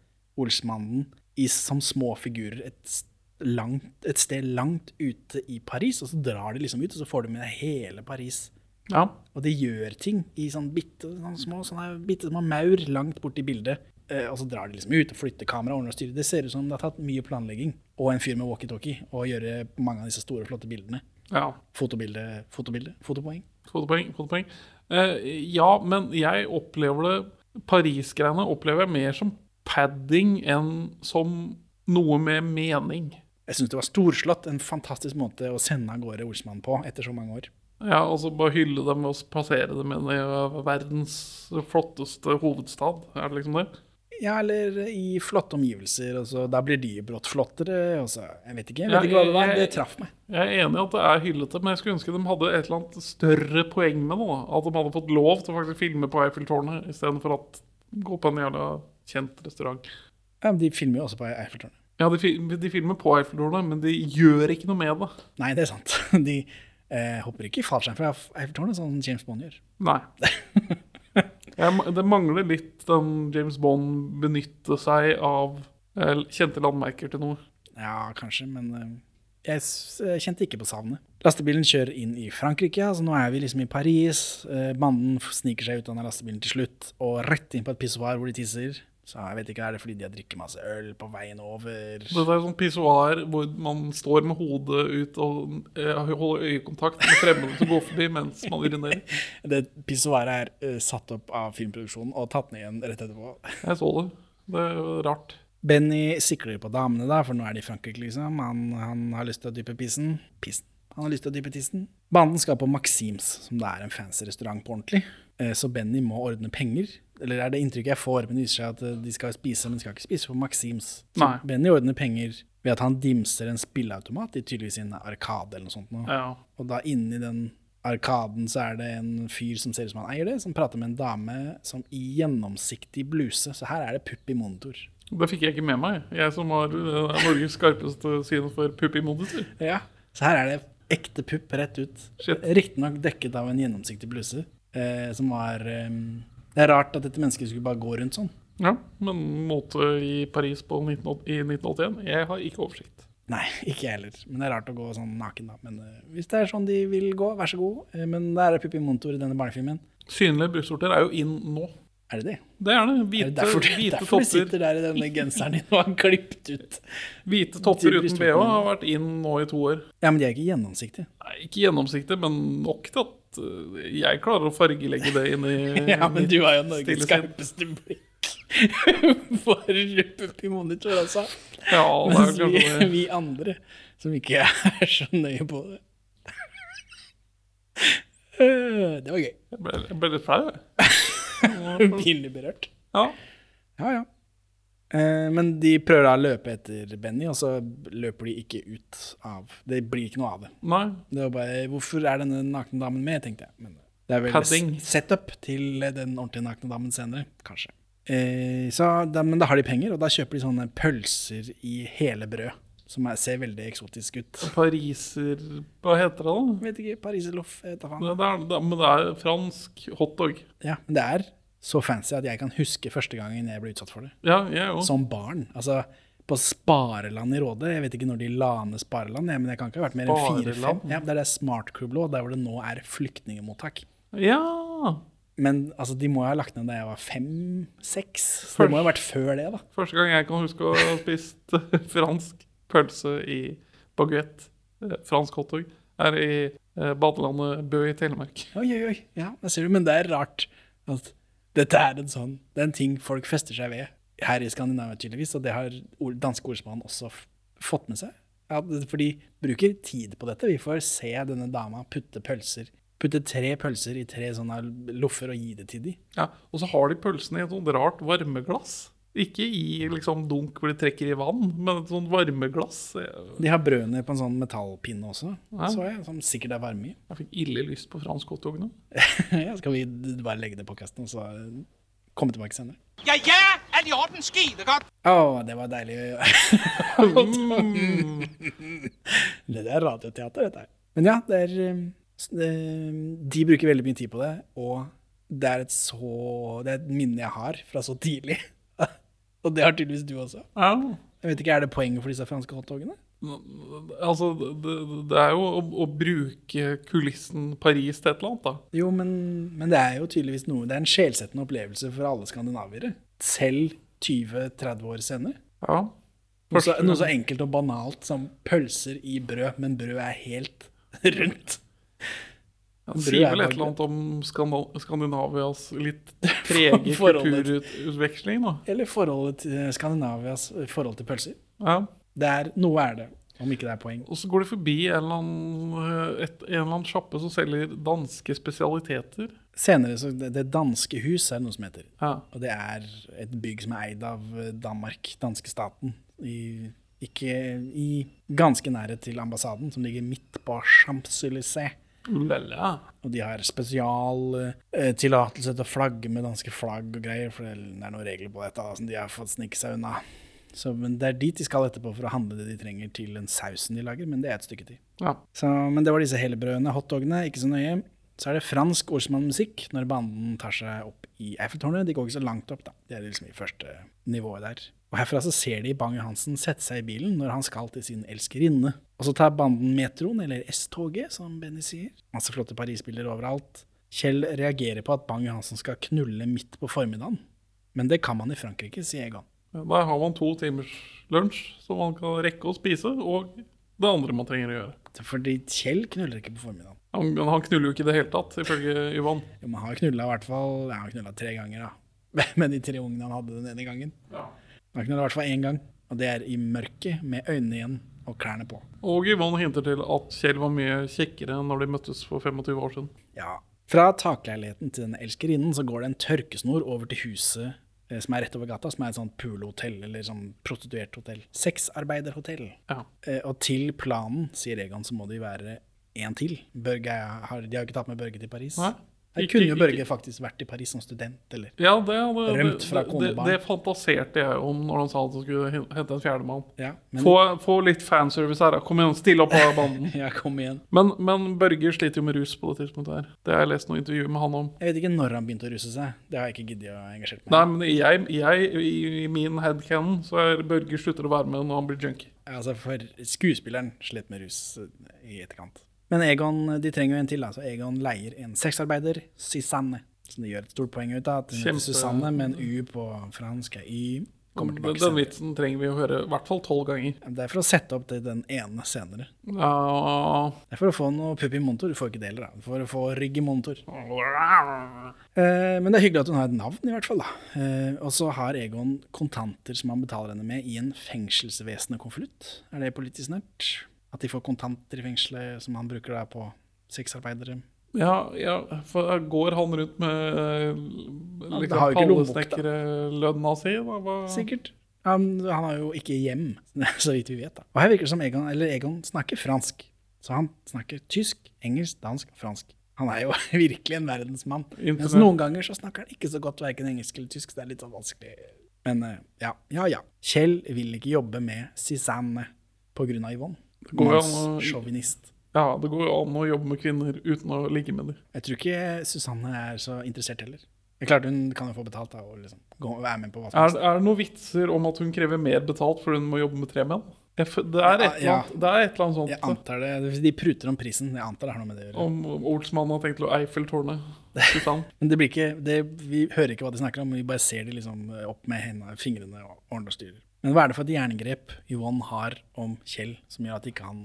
Olsmannen i, som små figurer et, langt, et sted langt ute i Paris, og så drar de liksom ut, og så får de med hele Paris. Ja. Og de gjør ting i sånn bitte sånn små, sånne bitte små maur langt borti bildet. Eh, og så drar de liksom ut og flytter kamera ordner og styrer. Det ser ut som det har tatt mye planlegging og en fyr med walkietalkie å gjøre mange av disse store, flotte bildene. ja. Fotobilde, fotobilde, fotopoeng. Fotopoeng. fotopoeng. Eh, ja, men jeg opplever det Paris-greiene opplever jeg mer som padding enn som noe med mening. Jeg syns det var storslått. En fantastisk måte å sende av gårde Olsmann på etter så mange år. Ja, altså bare hylle dem og passere dem inn i verdens flotteste hovedstad. Er det liksom det? Ja, eller i flotte omgivelser. Og så, da blir de brått flottere. Og så, jeg vet ikke, jeg vet ikke hva det var. Det traff meg. Jeg er enig i at det er hyllete, men jeg skulle ønske de hadde et eller annet større poeng med det. da. At de hadde fått lov til å faktisk filme på Eiffeltårnet istedenfor å gå på en jævla kjent restaurant. Ja, men de filmer jo også på Eiffeltårnet. Ja, de, de filmer på Eiffeltårnet, men de gjør ikke noe med det. Nei, det er sant. (laughs) De eh, hopper ikke i fallskjerm fra Eiffeltårnet, sånn James Bond gjør. Nei. (laughs) Jeg, det mangler litt den James Bond benytte seg av eh, kjente landmerker til noe. Ja, kanskje, men eh, jeg eh, kjente ikke på savnet. Lastebilen kjører inn i Frankrike, altså nå er vi liksom i Paris. Eh, Banden sniker seg ut av lastebilen til slutt, og rett inn på et pissoar hvor de tisser. Så jeg vet ikke, er det fordi de har drikket masse øl på veien over? Det er sånn pissoar hvor man står med hodet ut og eh, holder øyekontakt med fremmede som går forbi mens man urinerer. (laughs) Det pissoaret er uh, satt opp av filmproduksjonen og tatt ned igjen rett etterpå. (laughs) Jeg så det. Det er rart. Benny sikler på damene, da, for nå er de i Frankrike, liksom. Han, han har lyst til å dyppe pissen. Pissen. Han har lyst til å dyppe tissen. Banden skal på Maxims, som det er en fancy restaurant på ordentlig. Eh, Så Benny må ordne penger. Eller er det inntrykket jeg får, men det viser seg at eh, de skal spise, men de skal ikke spise på Maxims. Så Nei. Benny ordner penger ved at han dimser en spilleautomat i tydeligvis en arkade eller noe sånt. Nå. Ja. Og da inni den arkaden så er det en fyr som ser ut som han eier det, som prater med en dame som i gjennomsiktig bluse. Så her er det pupp i monitor. Det fikk jeg ikke med meg. Jeg som har eh, Norges skarpeste syn for pupp i monitor. Ja. Så her er det ekte pupp rett ut. Riktignok dekket av en gjennomsiktig bluse. Eh, som var eh, Det er rart at dette mennesket skulle bare gå rundt sånn. Ja, men måte i Paris på 19, i 1981 Jeg har ikke oversikt. Nei, (laughs) ikke jeg heller. Men det er rart å gå sånn naken, da. Men eh, hvis det er sånn de vil gå, vær så god. Eh, men det er Pippi Montor i denne barnefilmen. Synlige brystvorter er jo inn nå. Er det det? Det er det. Er Hvite, det derfor, hvite derfor du (laughs) sitter der i denne genseren din og har klippet ut? (laughs) hvite topper uten bh har vært inn nå i to år. Ja, men de er ikke gjennomsiktige. Nei, ikke gjennomsiktig, men nok til at øh, jeg klarer å fargelegge det inn i (laughs) Ja, men du har jo (laughs) Norges skarpeste blikk (laughs) for puppy monitor, altså. Ja, det er Mens vi, vi andre som ikke er så nøye på det. Eh, Det var gøy. Jeg ble, jeg ble litt flau, jeg. Pinlig berørt. Ja. Ja, ja. Eh, men de prøver da å løpe etter Benny, og så løper de ikke ut av Det blir ikke noe av det. Nei. Det var bare Hvorfor er denne nakne damen med, tenkte jeg. Men det er vel Padding. s- setup til den ordentlige nakne damen senere, kanskje. Eh, så da, men da har de penger, og da kjøper de sånne pølser i hele brød. Som er, ser veldig eksotisk ut. Pariser Hva heter det, da? Vet ikke, Pariserloff, er, men det er fransk hotdog. Ja, men det er så fancy at jeg kan huske første gangen jeg ble utsatt for det. Ja, jeg også. Som barn. Altså på Spareland i Råde. Jeg vet ikke når de la ned Spareland, men jeg kan ikke ha vært mer enn fire-fem. Ja, det er det Smart Club lå, der hvor det nå er flyktningemottak. Ja. Men altså, de må jo ha lagt ned da jeg var fem-seks. Så det må jo ha vært før det, da. Første gang jeg kan huske å ha spist (laughs) fransk pølse i baguette, eh, fransk hotdog, er i eh, badelandet Bø i Telemark. Oi, oi, oi. Ja, det ser du. Men det er rart at dette er en sånn Det er en ting folk fester seg ved her i Skandinavia, tydeligvis. Og det har danske ordsmann også fått med seg. Ja, for de bruker tid på dette. Vi får se denne dama putte pølser Putte tre pølser i tre sånne loffer og gi det til de. Ja, og så har de pølsene i et sånt rart varmeglass. Ikke i liksom dunk hvor de trekker i vann, men et sånt varmeglass. De har brødene på en sånn metallpinne også, Ja. så jeg, som sikkert er varme i. (laughs) jeg fikk ille lyst på fransk hotdog nå. ja, skal vi bare legge det på kasten og så eh, komme tilbake senere? Ja, ja, er det i orden? Å, det var deilig. (laughs) det er radioteater, dette her. Men ja, det er det- De bruker veldig mye tid på det, og det er et så Det er et minne jeg har fra så tidlig. Og det har tydeligvis du også. Ja. Jeg vet ikke, Er det poenget for disse franske hotdogene? Altså, det, det er jo å, å bruke kulissen Paris til et eller annet, da. Jo, men, men det er jo tydeligvis noe Det er en sjelsettende opplevelse for alle skandinaviere. Selv 20-30 år senere. Ja. Noe så, noe så enkelt og banalt som pølser i brød, men brød er helt (laughs) rundt. Han sier er vel et eller annet om Skandinavias litt (laughs) trege kulturutveksling, da. Eller forholdet til Skandinavias forhold til pølser. Ja. Er, noe er det, om ikke det er poeng. Og så går de forbi en eller annen, eh, et, en eller annen sjappe som selger danske spesialiteter. Senere, så det, det danske hus er det noe som heter. Ja. Og det er et bygg som er eid av eh, Danmark, danske staten. I, ikke i ganske nærhet til ambassaden, som ligger midt på Champs-Élysées. Lella. Og de har spesialtillatelse eh, til å flagge med danske flagg og greier, for det er noen regler på dette som de har fått snike seg unna. Så, men Det er dit de skal etterpå for å handle det de trenger til den sausen de lager, men det er et stykke tid. Ja. Så, men det var disse helbrødene, hotdogene, ikke så nøye. Så er det fransk ordsmannmusikk når banden tar seg opp i Eiffeltårnet. De går ikke så langt opp, da. Det er liksom i første nivået der. Og herfra så ser de Bang-Johansen sette seg i bilen når han skal til sin elskerinne. Og så tar banden metroen, eller S-toget, som Benny sier. Masse flotte Paris-bilder overalt. Kjell reagerer på at Bang-Johansen skal knulle midt på formiddagen. Men det kan man i Frankrike, sier Egon. Der har man to timers lunsj som man kan rekke å spise, og det andre man trenger å gjøre. Fordi Kjell knuller ikke på formiddagen. Han, han knuller jo ikke i det hele tatt, ifølge Yvonne. Jo, men han har knulla i hvert fall ja, Han har knulla tre ganger, da. (laughs) Med de tre ungene han hadde den ene gangen. Han har knulla i hvert fall én gang, og det er i mørket, med øynene igjen og klærne på. Og Yvonne hinter til at Kjell var mye kjekkere enn når de møttes for 25 år siden. Ja. Fra takleiligheten til denne elskerinnen så går det en tørkesnor over til huset eh, som er rett over gata, som er et sånt poolhotell, eller sånn prostituerthotell. Sexarbeiderhotell. Ja. Eh, og til planen, sier Egon, så må de være en til. Børge har, de har ikke tatt med Børge til Paris. Nei, Her kunne jo Børge faktisk vært i Paris som student, eller Ja, det, det, Rømt fra konebarn. det, det fantaserte jeg om når han sa at han skulle hente en fjerdemann. Ja, Få, få litt fanservice her, da. Kom igjen, still opp av (laughs) banden. Ja, kom igjen. Men, men Børge sliter jo med rus på det tidspunktet her. Det har jeg lest noen intervjuer med han om. Jeg vet ikke når han begynte å russe seg. Det har jeg ikke giddet å engasjere meg Nei, men jeg, jeg i, i min headcanon så er Børge slutter å være med når han blir junkie. Altså, for skuespilleren slet med rus i etterkant. Men Egon, de trenger jo en til, Altså. Egon leier en sexarbeider, Susanne. Som de gjør et stort poeng ut av. At Kjempe- Susanne med en U på fransk. er Y. Kommer tilbake den vitsen trenger vi å høre i hvert fall tolv ganger. Det er for å sette opp til den ene senere. Ja. Det er for å få noe pupp i montor. Du får ikke deler, da. For å få rygg i montor. (laughs) Eh, men det er hyggelig at hun har et navn, i hvert fall. da. Eh, og så har Egon kontanter som han betaler henne med i en fengselsvesenkonvolutt. Er det politisk nært? At de får kontanter i fengselet som han bruker der på sexarbeidere? Ja, ja, for går han rundt med det liksom pallesnekkerlønna si? Da? Hva? Sikkert. Han, han har jo ikke hjem, (laughs) så vidt vi vet. da. Og her virker det som Egon, eller Egon snakker fransk. Så han snakker tysk, engelsk, dansk og fransk. Han er jo (laughs) virkelig en verdensmann. Mens noen ganger så snakker han ikke så godt verken engelsk eller tysk. så Det er litt sånn vanskelig. Men eh, ja, ja, ja. Kjell vil ikke jobbe med Susanne på grunn av går Mannssjåvinist. Ja, det går an å jobbe med kvinner uten å ligge med dem. Jeg tror ikke Susanne er så interessert heller. Det er klart Hun kan jo få betalt da, og liksom gå, være med på hva som Er, helst. er det noen vitser om at hun krever mer betalt fordi hun må jobbe med tre menn? Jeg Det er et eller Ja, annet, det er et eller annet Jeg antar det. De pruter om prisen. Jeg antar det har noe med det å gjøre. Om Olsmannen har tenkt å Eiffeltårnet. (laughs) Men det blir ikke, det, vi hører ikke hva de snakker om, vi bare ser de liksom opp med hendene, fingrene og ordner og styrer. Men hva er det for et jerngrep Yvonne har om Kjell som gjør at ikke han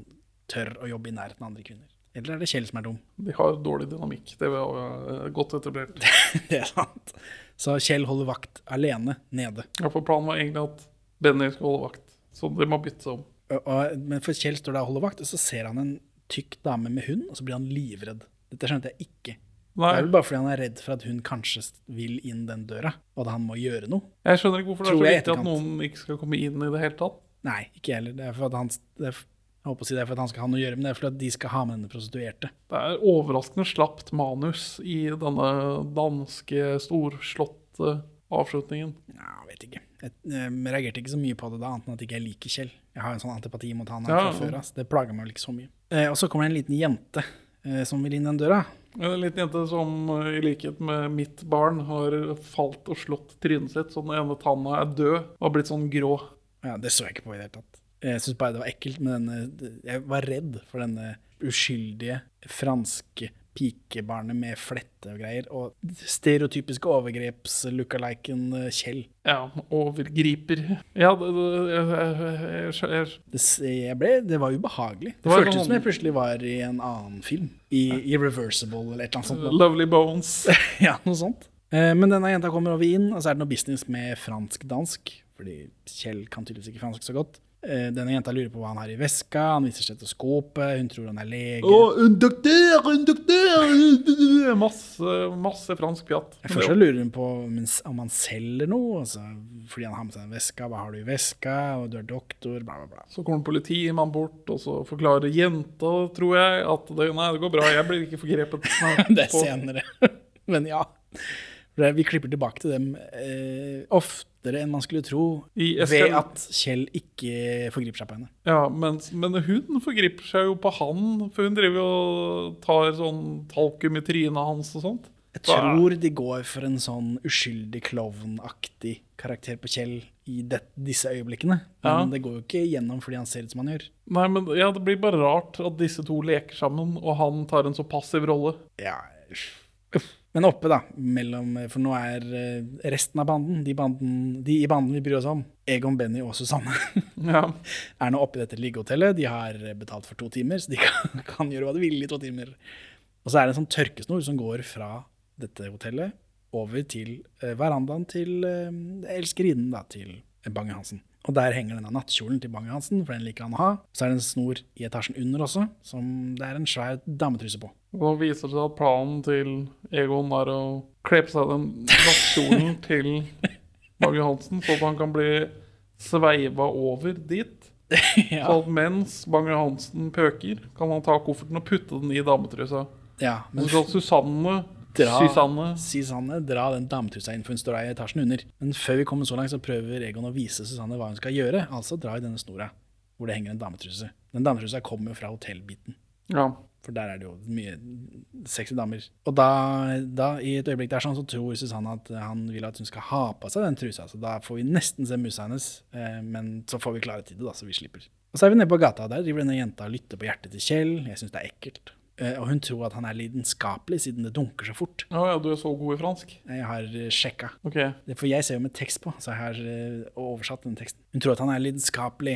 tør å jobbe i nærheten av andre kvinner? Eller er det Kjell som er dum? De har dårlig dynamikk. Det var eh, godt etablert. (laughs) det er sant. Så Kjell holder vakt alene nede. Ja, for planen var egentlig at Benny skal holde vakt. Så de må bytte seg om. Og, og, men for Kjell står der og holder vakt, og så ser han en tykk dame med hund, og så blir han livredd. Dette skjønte jeg ikke. Nei, Det er vel bare fordi han er redd for at hun kanskje vil inn den døra, og at han må gjøre noe. jeg skjønner ikke hvorfor det er så viktig at noen ikke skal komme inn i det hele tatt. Nei, ikke heller. Det er for at han, det er, jeg håper å si det er for at han skal ha noe å gjøre, men det er for at de skal ha med denne prostituerte. Det er overraskende slapt manus i denne danske, storslåtte avslutningen. Ja, jeg vet ikke. Jeg, jeg reagerte ikke så mye på det da, annet enn at ikke jeg liker Kjell. Jeg har en sånn antipati mot han her Ja. fra før. Altså. Det plager meg vel ikke så mye. Eh, og så kommer det en liten jente eh, som vil inn den døra. En liten jente som eh, i likhet med mitt barn har falt og slått trynet sitt, så den ene tanna er død og har blitt sånn grå. Ja, Det så jeg ikke på i det hele tatt. Jeg syns bare det var ekkelt med denne Jeg var redd for denne uskyldige franske pikebarnet med flette og greier, og stereotypiske overgreps-lookaliken eh, Kjell. Ja, overgriper. Ja, det, det, jeg, ble, det var ubehagelig. Det, føltes som jeg plutselig var i en annen film. I Reversible eller et eller annet sånt. Lovely Bones. (laughs) ja, noe sånt. Eh, Men denne jenta kommer over inn, og så er det noe business med fransk-dansk. Fordi Kjell kan tydeligvis ikke fransk så godt. Eh, Denne jenta lurer på hva han har i veska, han viser stetoskopet, hun tror han er lege. en doktor, en doktor! Masse, masse fransk pjatt. Først lurer hun på om han- selger noe, altså, fordi han har med seg en veska. Hva har du i veska? Og du er doktor, bla, bla, bla. Så kommer politimannen bort, og så forklarer jenta, tror jeg, at det, nei, det går bra, jeg blir ikke forgrepet. (laughs) Det er senere. (laughs) Men ja. Vi klipper tilbake til dem eh, oftere enn man skulle tro, ved at Kjell ikke forgriper seg på henne. Ja, men, men hun forgriper seg jo på han, for hun driver og tar sånn talkum i trynet hans og sånt. Jeg tror de går for en sånn uskyldig klovnaktig karakter på Kjell i det, disse øyeblikkene. Men Ja. det går jo ikke gjennom fordi han ser ut som han gjør. Nei, men ja, det blir bare rart at disse to leker sammen, og han tar en så passiv rolle. Ja, uff. Men oppe, da, mellom For nå er eh, resten av banden, de, banden, de i banden vi bryr oss om, Egon, Benny og Susanne, (laughs) Ja, er nå oppe i dette liggehotellet. De har betalt for to timer, så de (laughs) kan, kan gjøre hva de vil i to timer. Og så er det en sånn tørkesnor som går fra dette hotellet over til eh, verandaen til eh, elskerinnen da, til Bang-Hansen. Og der henger denne nattkjolen til Bang-Hansen, for den liker han å ha. Så er det en snor i etasjen under også, som det er en svær dametryse på. og da viser det seg at planen til Egon er å kle på seg den nattkjolen (laughs) til Bang-Hansen, så at han kan bli sveiva over dit. (laughs) ja. Så at mens Bang Hansen pøker, kan han ta kofferten og putte den i dametrusa. ja, men Så skal Susanne Dra. Susanne Susanne, dra den dametrusa inn, for hun står der i etasjen under. Men før vi kommer så langt, så prøver Egon å vise Susanne hva hun skal gjøre. Altså dra i denne snora hvor det henger en dametruse. Den dametrusa kommer jo fra hotellbiten. Ja. For der er det jo mye sexy damer. Og da, da i et øyeblikk der sånn, så tror Susanne at han vil at hun skal ha på seg den trusa. Så da får vi nesten se musa hennes, eh, men så får vi klare til det, da, så vi slipper. Og så er vi nede på gata. Der driver denne jenta og lytter på hjertet til Kjell. Jeg syns det er ekkelt. Eh, og hun tror at han er lidenskapelig, siden det dunker så fort. Å ja, du er så god i fransk. Jeg har eh, sjekka. Ok. For jeg ser jo med tekst på, så jeg har eh, oversatt den teksten. Hun tror at han er lidenskapelig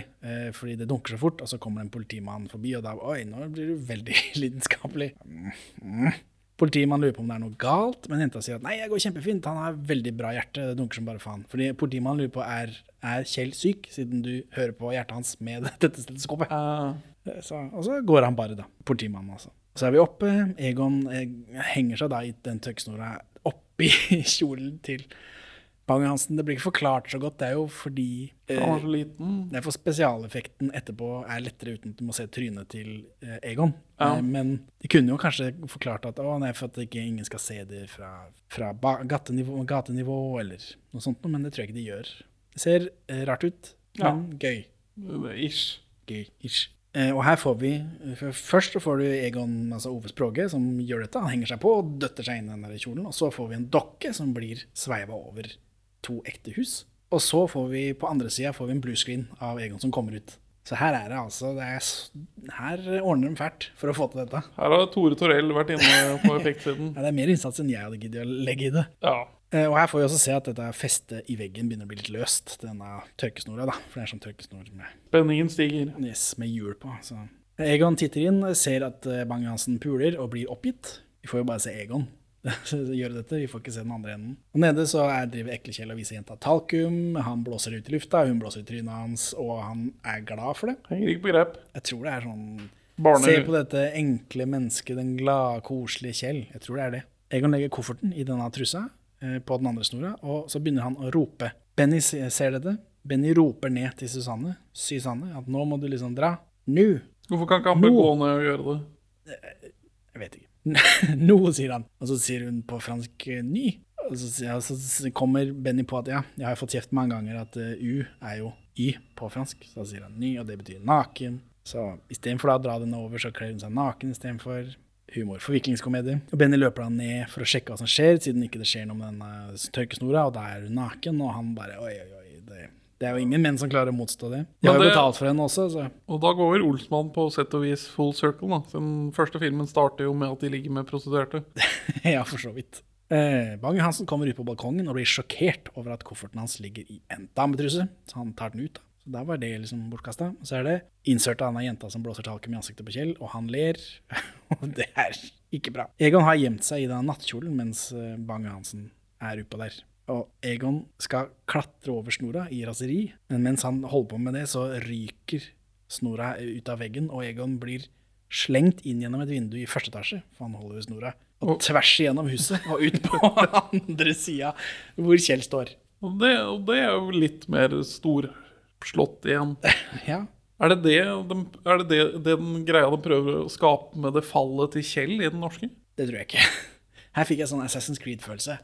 fordi det dunker så fort, og så kommer en politimann forbi, og da Oi, nå blir du veldig (laughs) lidenskapelig. Mm, mm. Politimannen lurer på om det er noe galt, men jenta sier at nei, jeg går kjempefint, han har veldig bra hjerte, det dunker som bare faen. Fordi politimannen lurer på er, er Kjell syk, siden du hører på hjertet hans med (laughs) dette stetoskopet. Uh. Så, og så går han bare, da. Politimannen, altså. Så er vi oppe. Egon eh, henger seg da i den tøkkesnora oppi (laughs) kjolen til Bang-Hansen, det blir ikke forklart så godt. Det er jo fordi eh, Han var så liten. Det er for spesialeffekten etterpå er lettere uten at du må se trynet til eh, Egon. Ja. Eh, men de kunne jo kanskje forklart at å, nei, for at ikke ingen skal se det fra, fra gatenivå, gatenivå, eller noe sånt, men det tror jeg ikke de gjør. Det ser rart ut, Ja. men gøy. Ish. Gøy, ish. Eh, og her får vi for Først får du Egon, altså Ove Språge, som gjør dette. Han henger seg på og døtter seg inn i den der kjolen. Og så får vi en dokke som blir sveiva over to ekte hus. Og så får vi på andre sida en bluescreen av Egon som kommer ut. Så her er det altså det er, Her ordner de fælt for å få til dette. Her har Tore Torell vært inne på effektsiden. (laughs) Ja, det er mer innsats enn jeg hadde giddet å legge i det. Ja. Eh, Og her får vi også se at dette festet i veggen begynner å bli litt løst, denne tørkesnora. da, For det er sånn tørkesnor med Spenningen stiger. Yes, med hjul på. Så. Egon titter inn, ser at eh, Bang-Hansen puler og blir oppgitt. Vi får jo bare se Egon (laughs) gjøre dette, vi får ikke se den andre enden. Og nede så er, driver ekle Kjell og viser jenta talkum. Han blåser ut i lufta, hun blåser i trynet hans, og han er glad for det. Henger ikke på grep. Jeg tror det er sånn Barne... Se på dette enkle mennesket, den glade, koselige Kjell. Jeg tror det er det. Egon legger kofferten i denne trussa på den andre snora, og så begynner han å rope. Benny ser dette. Benny roper ned til Susanne, Susanne at nå må du liksom dra. Nå! Hvorfor kan ikke han bare gå ned og gjøre det? Jeg vet ikke. (laughs) Noe, sier han. Og så sier hun på fransk eh, ny. Og så, så kommer Benny på at ja, jeg har fått kjeft mange ganger at uh, U er jo Y på fransk. Så da sier han ny, og det betyr naken. Så istedenfor å dra den over, så kler hun seg naken istedenfor. Humor, forviklingskomedie. Og Benny løper da ned for å sjekke hva som skjer, siden ikke det skjer noe med denne tørkesnora, og da er hun naken, og han bare oi, oi, oi. Det, det er jo ingen menn som klarer å motstå det. De har jo betalt for henne også, så Og da går Olsmann på sett og vis full circle. da. Den første filmen starter jo med at de ligger med prostituerte. (laughs) ja, for så vidt. Eh, Bang-Hansen kommer ut på balkongen og blir sjokkert over at kofferten hans ligger i en dametruse. Så han tar den ut. da. Så da var det liksom bortkasta. Og så er det insert av denne jenta som blåser talkum i ansiktet på Kjell, og han ler. (laughs) og det er ikke bra. Egon har gjemt seg i denne nattkjolen mens eh, Bang-Hansen er oppå der. Og Egon skal klatre over snora i raseri, men mens han holder på med det, så ryker snora ut av veggen, og Egon blir slengt inn gjennom et vindu i første etasje, for han holder ved snora, og tvers igjennom huset og ut på (laughs) andre sida, hvor Kjell står. Og det, og det er jo litt mer storslått igjen. (laughs) Ja, Er det det, de, er det, det, det den greia de prøver å skape med det fallet til Kjell i den norske? det tror jeg ikke. (laughs) Her fikk jeg sånn Assassin's Creed-følelse.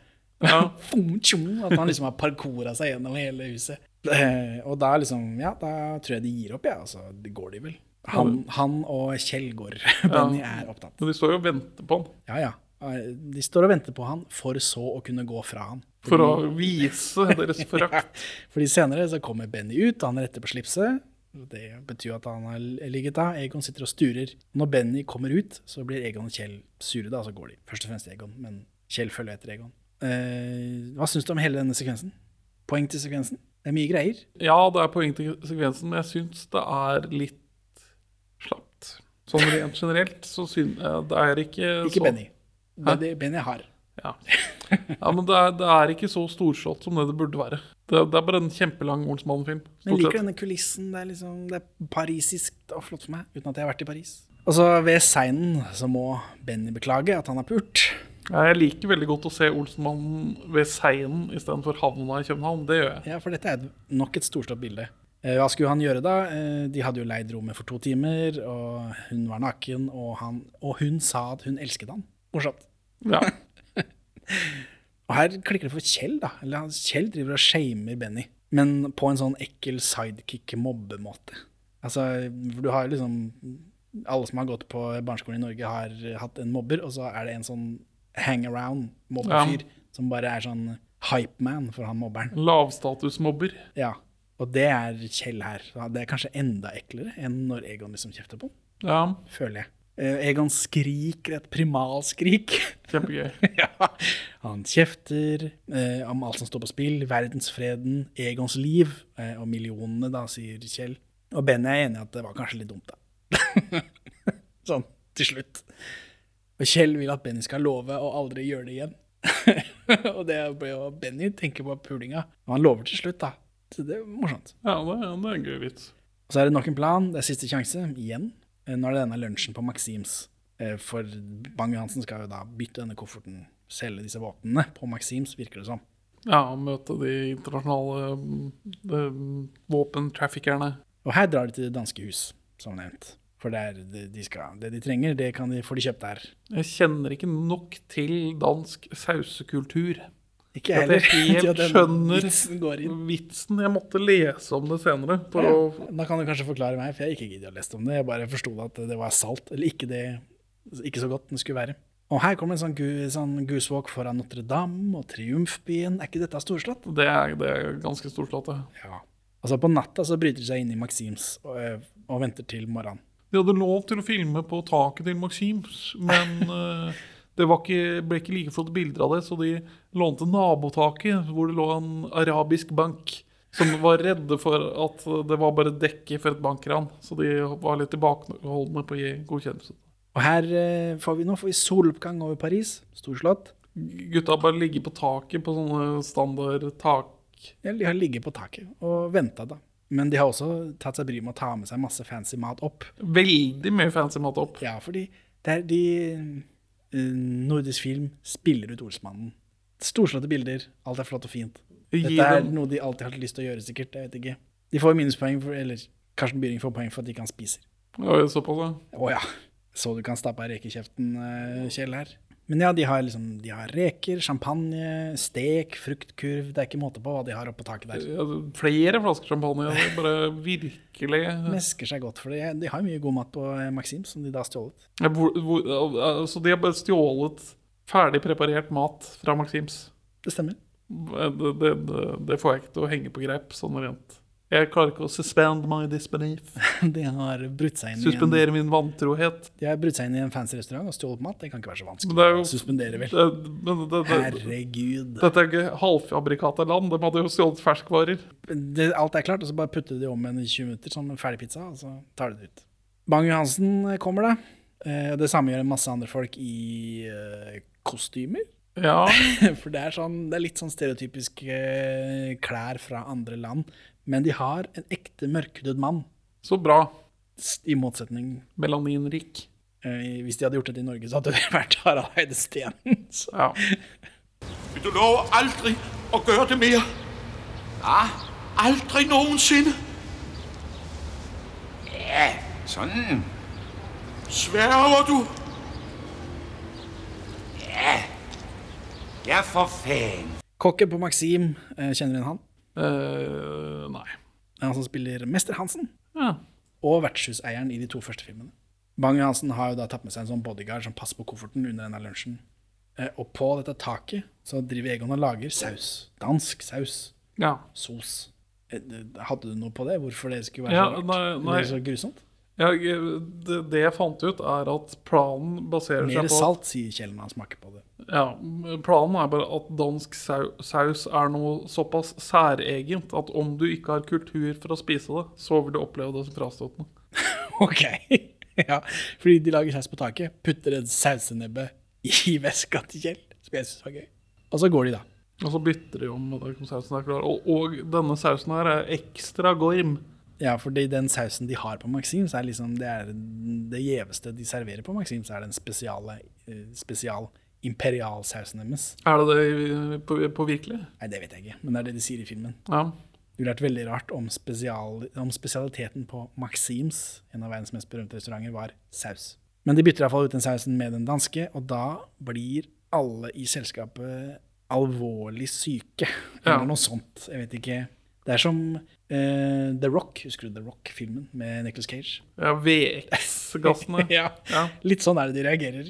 Ja. (laughs) At han liksom har parkora seg gjennom hele huset. Eh, Og da liksom, ja, da tror jeg de gir opp, ja. Altså, det går de vel. Han, han og Kjell går. Benny er opptatt. Men de står jo og venter på han Ja, ja. Eh, De står og venter på han, for så å kunne gå fra han. for å vise deres (laughs) forakt. Fordi senere så kommer Benny ut, han retter på slipset. Det betyr at han har ligget da. Egon sitter og sturer. Når Benny kommer ut, så blir Egon og Kjell sure, da, så går de. Først og fremst Egon, men Kjell følger etter Egon. Eh, hva syns du om hele denne sekvensen? Poeng til sekvensen? Det er mye greier. Ja, det er poeng til sekvensen, men jeg syns det er litt slapt. Sånn rent generelt så syns jeg det er ikke Ikke så, Benny. Benny. Benny har. Ja. ja, men det er, det er ikke så storslått som det det burde være. Det, det er bare en kjempelang Olsmann-film. Men jeg liker sett. denne kulissen. Det er liksom, det er parisisk og flott for meg, uten at jeg har vært i Paris. Og så ved seinen så må Benny beklage at han har pult. Ja, jeg liker veldig godt å se Olsenmannen ved Seinen istedenfor havna i København. Det gjør jeg. Ja, for dette er nok et storslått bilde. Eh, Hva skulle han gjøre da? Eh, De hadde jo leid rommet for to timer, og hun var naken, og, han, og hun sa at hun elsket han. Morsomt. Ja. (laughs) Og her klikker det for Kjell, da. Eller Kjell driver og shamer Benny, men på en sånn ekkel sidekick-mobbemåte. Altså, for du har liksom Alle som har gått på barneskolen i Norge, har hatt en mobber, og så er det en sånn hang around-mobbefyr som bare er sånn hypeman for han mobberen. Lavstatusmobber. Ja, og det er Kjell her. Det er kanskje enda eklere enn når Egon liksom kjefter på ham. Ja, føler jeg. Eh, Egon skriker et primalskrik. kjempegøy. (laughs) ja. Han kjefter eh, om alt som står på spill, verdensfreden, Egons liv eh, og millionene, da, sier Kjell. Og Benny er enig i at det var kanskje litt dumt, da. (laughs) sånn til slutt. Og Kjell vil at Benny skal love å aldri gjøre det igjen. (laughs) og det er jo Benny tenker på pulinga, og han lover til slutt, da. Så det er morsomt. Ja, det, er- det er en gøy vits. Og så er det nok en plan. Det er siste sjanse, igjen. Eh, Nå er det denne lunsjen på Maxims. Eh, For Bang-Johansen skal jo da bytte denne kofferten, selge disse våpnene på Maxims, virker det som. Ja, møte de internasjonale mm, våpentraffickerne. Og her drar de til det danske hus, som nevnt. For er det, de skal, det de trenger, det kan de, får de kjøpt der. Jeg kjenner ikke nok til dansk sausekultur. (laughs) Ikke At jeg helt skjønner vitsen vitsen. Jeg måtte lese om det senere. For Ja, å, da kan du kanskje forklare meg, for jeg ikke gidder å lese om det. Jeg bare forsto at det var salt, eller ikke, det, ikke så godt det skulle være. Og her kommer en sånn, gu, sånn goosewalk foran Notre-Dame og Triumfbyen. Er ikke dette storslått? det, er, det er ganske storslått. det. Ja. Altså På natta så bryter de seg inn i Maxims og, øh, og venter til morgenen. De hadde lov til å filme på taket til Maxims, men (laughs) eh, det var ikke, ble ikke like flotte bilder av det, så de lånte nabotaket, hvor det lå en arabisk bank. Som var redde for at det var bare dekket for et bankran. Så de var litt tilbakeholdne på å gi godkjennelse. Og her øh, får vi nå får vi soloppgang over Paris. Storslått. Gutta bare ligger på taket på sånne standard tak... Ja, de har ligget på taket og venta, da. Men de har også tatt seg bryet med å ta med seg masse fancy mat opp. Veldig mye fancy mat opp. Ja, fordi de eh, Nordisk film spiller ut Olsmannen. Storslåtte bilder. Alt er flott og fint. Dette er noe de alltid har hatt lyst til å gjøre, sikkert. Jeg vet ikke. De får minuspoeng, for, eller Karsten Byring får poeng for at de ikke han spiser. Ja, såpass, ja. Å ja. Så du kan stappe rekekjeften, eh, Kjell her. Men ja, de har liksom De har reker, champagne, stek, fruktkurv. Det er ikke måte på hva de har oppå taket der. Ja, Flere flasker champagne. Er bare virkelig Mesker seg godt for de, De har mye god mat på eh, Maxim, som de da har stjålet. Ja, hvor, hvor, så de har bare stjålet ferdig preparert mat fra Maxims. Det stemmer. Det, det, det får jeg ikke til å henge på greip. sånn rent. Jeg klarer ikke å suspend my disbelief. (laughs) De har brutt seg inn i en min vantrohet. De har brutt seg inn i en fancy restaurant og stjålet mat. Det kan ikke være så vanskelig Men det jo- å suspendere, vel. Det, det, det, Herregud. dette er ikke halvfabrikata land. De hadde jo stjålet ferskvarer. Det, alt er klart, og så bare putter de om en i 20 minutter som en ferdig pizza, og så tar de det ut. Bang-Johansen kommer, da. Eh, Det samme gjør en masse andre folk i eh, kostymer. Ja, (laughs) For det er, sånn, det er litt sånn stereotypiske eh, klær fra andre land. Men de har en ekte mørkhudet mann, så bra. i motsetning Melaninrik. eh, Hvis de hadde gjort det i Norge, så hadde det (laughs) vært Harald Heide Steen. Så- Ja. Vil du love aldri å gjøre det mer? Ja, aldri noensinne. Ja, sånn. Sverger du? Ja, for faen. Kokken på Maxim, eh, kjenner du igjen han? Eh, nei. Han som spiller Mester Hansen. Ja. og vertshuseieren i de to første filmene. Bang-Johansen har jo da tatt med seg en sånn bodyguard som passer på kofferten under denne lunsjen. Eh, Og på dette taket så driver Egon og lager saus. Dansk saus. ja. Sos. Eh, Hadde du noe på det? Hvorfor det skulle være Ja, så nei, nei. Så grusomt? Ja det, det jeg fant ut, er at planen baserer Mere seg på salt, sier Kjell når han smaker på det. Ja, Planen er bare at dansk saus er noe såpass særegent at om du ikke har kultur for å spise det, så vil du oppleve det som frastøtende. (laughs) Ok. (laughs) ja, fordi de lager saus på taket, putter et sausenebbe i (laughs) veska til Kjell, som jeg synes var gøy. Og så går de, da. Og så bytter de om. Og, og denne sausen her er ekstra gorm. Ja, for den sausen de har på Maxims, er liksom det er det gjeveste de serverer på Maxims, er den spesiale, eh, spesial imperialsausen deres. Er det det på, på virkelig? Nei, det vet jeg ikke, men det er det de sier i filmen. Ja. Du lærte veldig rart om, spesial, om spesialiteten på Maxims, en av verdens mest berømte restauranter, var saus. Men de bytter iallfall ut den sausen med den danske, og da blir alle i selskapet alvorlig syke. Eller Ja. noe sånt. Jeg vet ikke. Det er som uh, The Rock, husker du The Rock-filmen med Nicholas Cage? ja VX-gassene. (laughs) ja. Ja. Litt sånn er det de reagerer.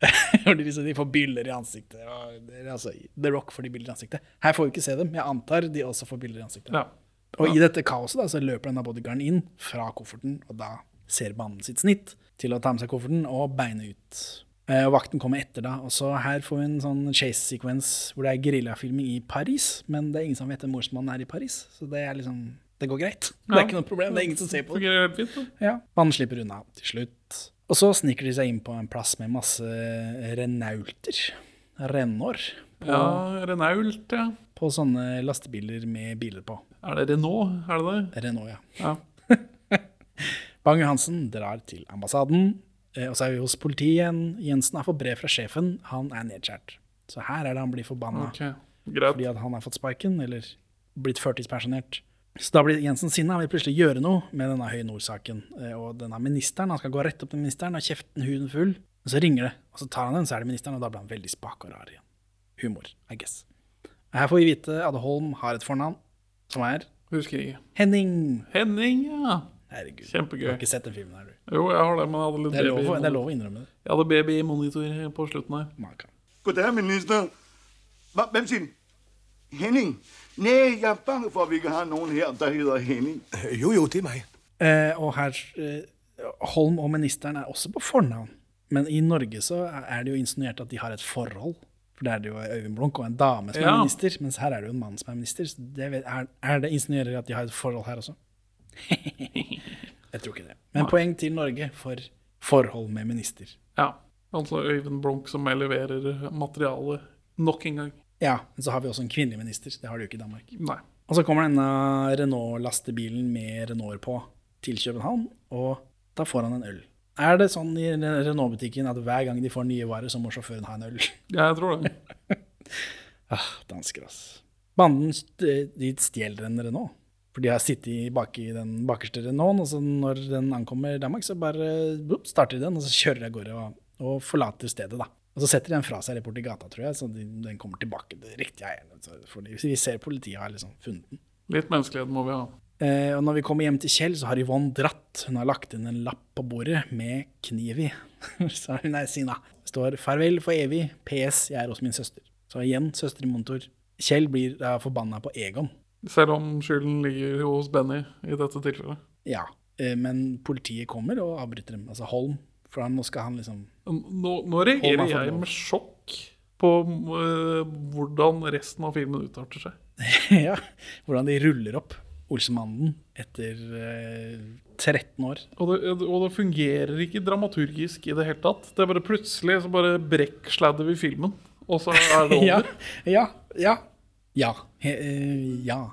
(laughs) De, de får byller i ansiktet. Altså, The Rock får de byller i ansiktet. Her får vi ikke se dem. Jeg antar de også får byller i ansiktet. ja. Og i dette kaoset da, så løper denne bodyguarden inn fra kofferten, og da ser mannen sitt snitt til å ta med seg kofferten og beine ut. Eh, og vakten kommer etter da, og så her får vi en sånn chase-sekvens hvor det er geriljafilming i Paris, men det er ingen som vet hvem morsmannen er i Paris, så det er liksom, det går greit. (laughs) Det er ikke noe problem, det er ingen som ser på det. Ja, Mannen slipper unna til slutt. Og så sniker de seg inn på en plass med masse renaulter. Rennår. På, Ja, Renault, ja. på sånne lastebiler med biler på. Er det Renault? Er det det? Renault, ja. Ja. (laughs) Bang-Johansen drar til ambassaden, og så er vi hos politiet igjen. Jensen har fått brev fra sjefen. Han er nedskjært. Så her er det han blir forbanna. Okay. Fordi at han har fått sparken, eller blitt førtidspensjonert. Så da blir Jensen sinna og vil plutselig gjøre noe med denne Høye Nord-saken. eh, Og denne ministeren, han skal gå rett opp til ministeren og kjeften huden full. Og så ringer det, og så tar han den, så er det ministeren, og da blir han veldig spak og rar igjen. Humor, I guess. Her får vi vite at Holm har et fornavn, som er Husker ikke. Henning. Henning, ja. Herregud. Kjempegøy. Du har ikke sett den filmen her, du. Jo, jeg har det, men jeg hadde litt Det er lov, baby. det er lov å innrømme det. Jeg hadde baby-monitor på slutten her. Maka. Goddag, minister. Hva- Hvem sin? Henning? Nei, jeg er bange for, at vi ikke har noen her, der hedder Henning. Jo, jo, det er meg. Eh, og her eh, Holm og ministeren er også på fornavn. Men i Norge så er det jo insinuert at de har et forhold. For der er det jo Øyvind Blunk og en dame som er minister, mens her er det jo en mann som er minister. Så det vet, er, er det insinuerer at de har et forhold her også? (laughs) Jeg tror ikke det. Men poeng til Norge for forhold med minister. Ja. Altså Øyvind Blunk som leverer materiale nok en gang. Ja, men så har vi også en kvinnelig minister. Det har de jo ikke i Danmark. Nei. Og så kommer denne Renault-lastebilen med Renault på til København, og da får han en øl. Er det sånn i Renault-butikken at hver gang de får nye varer, så må sjåføren ha en øl? (laughs) Ja, jeg tror det. (laughs) Ah, dansker, ass. Banden de stjeler en Renault. For de har sittet bak i den bakerste Renaulten, og så når den ankommer Danmark, så bare boop, starter de den, og så kjører de av gårde og, og forlater stedet, da. Og så setter de den fra seg rett borti gata, tror jeg, så de, den kommer tilbake til riktig eier. Fordi vi ser politiet har liksom funnet den. Litt menneskelighet må vi ha. Eh, og når vi kommer hjem til Kjell, så har Yvonne dratt. Hun har lagt inn en lapp på bordet med kniv i. (laughs) så hun er sinna. Det står 'Farvel for evig. PS. Jeg er hos min søster'. Så igjen søster i monitor. Kjell blir da forbanna på Egon. Selv om skylden ligger hos Benny i dette tilfellet. Ja, eh, men politiet kommer og avbryter dem. Altså Holm. For nå skal han liksom Nå, nå reagerer jeg med sjokk på uh, hvordan resten av filmen utarter seg. (laughs) Ja, hvordan de ruller opp Olsemannen etter uh, 13 år. Og det, og det fungerer ikke dramaturgisk i det hele tatt. Det er bare plutselig så bare brekksladder vi filmen, og så er det (laughs) over. Ja, ja, ja. Ja. He, eh, ja.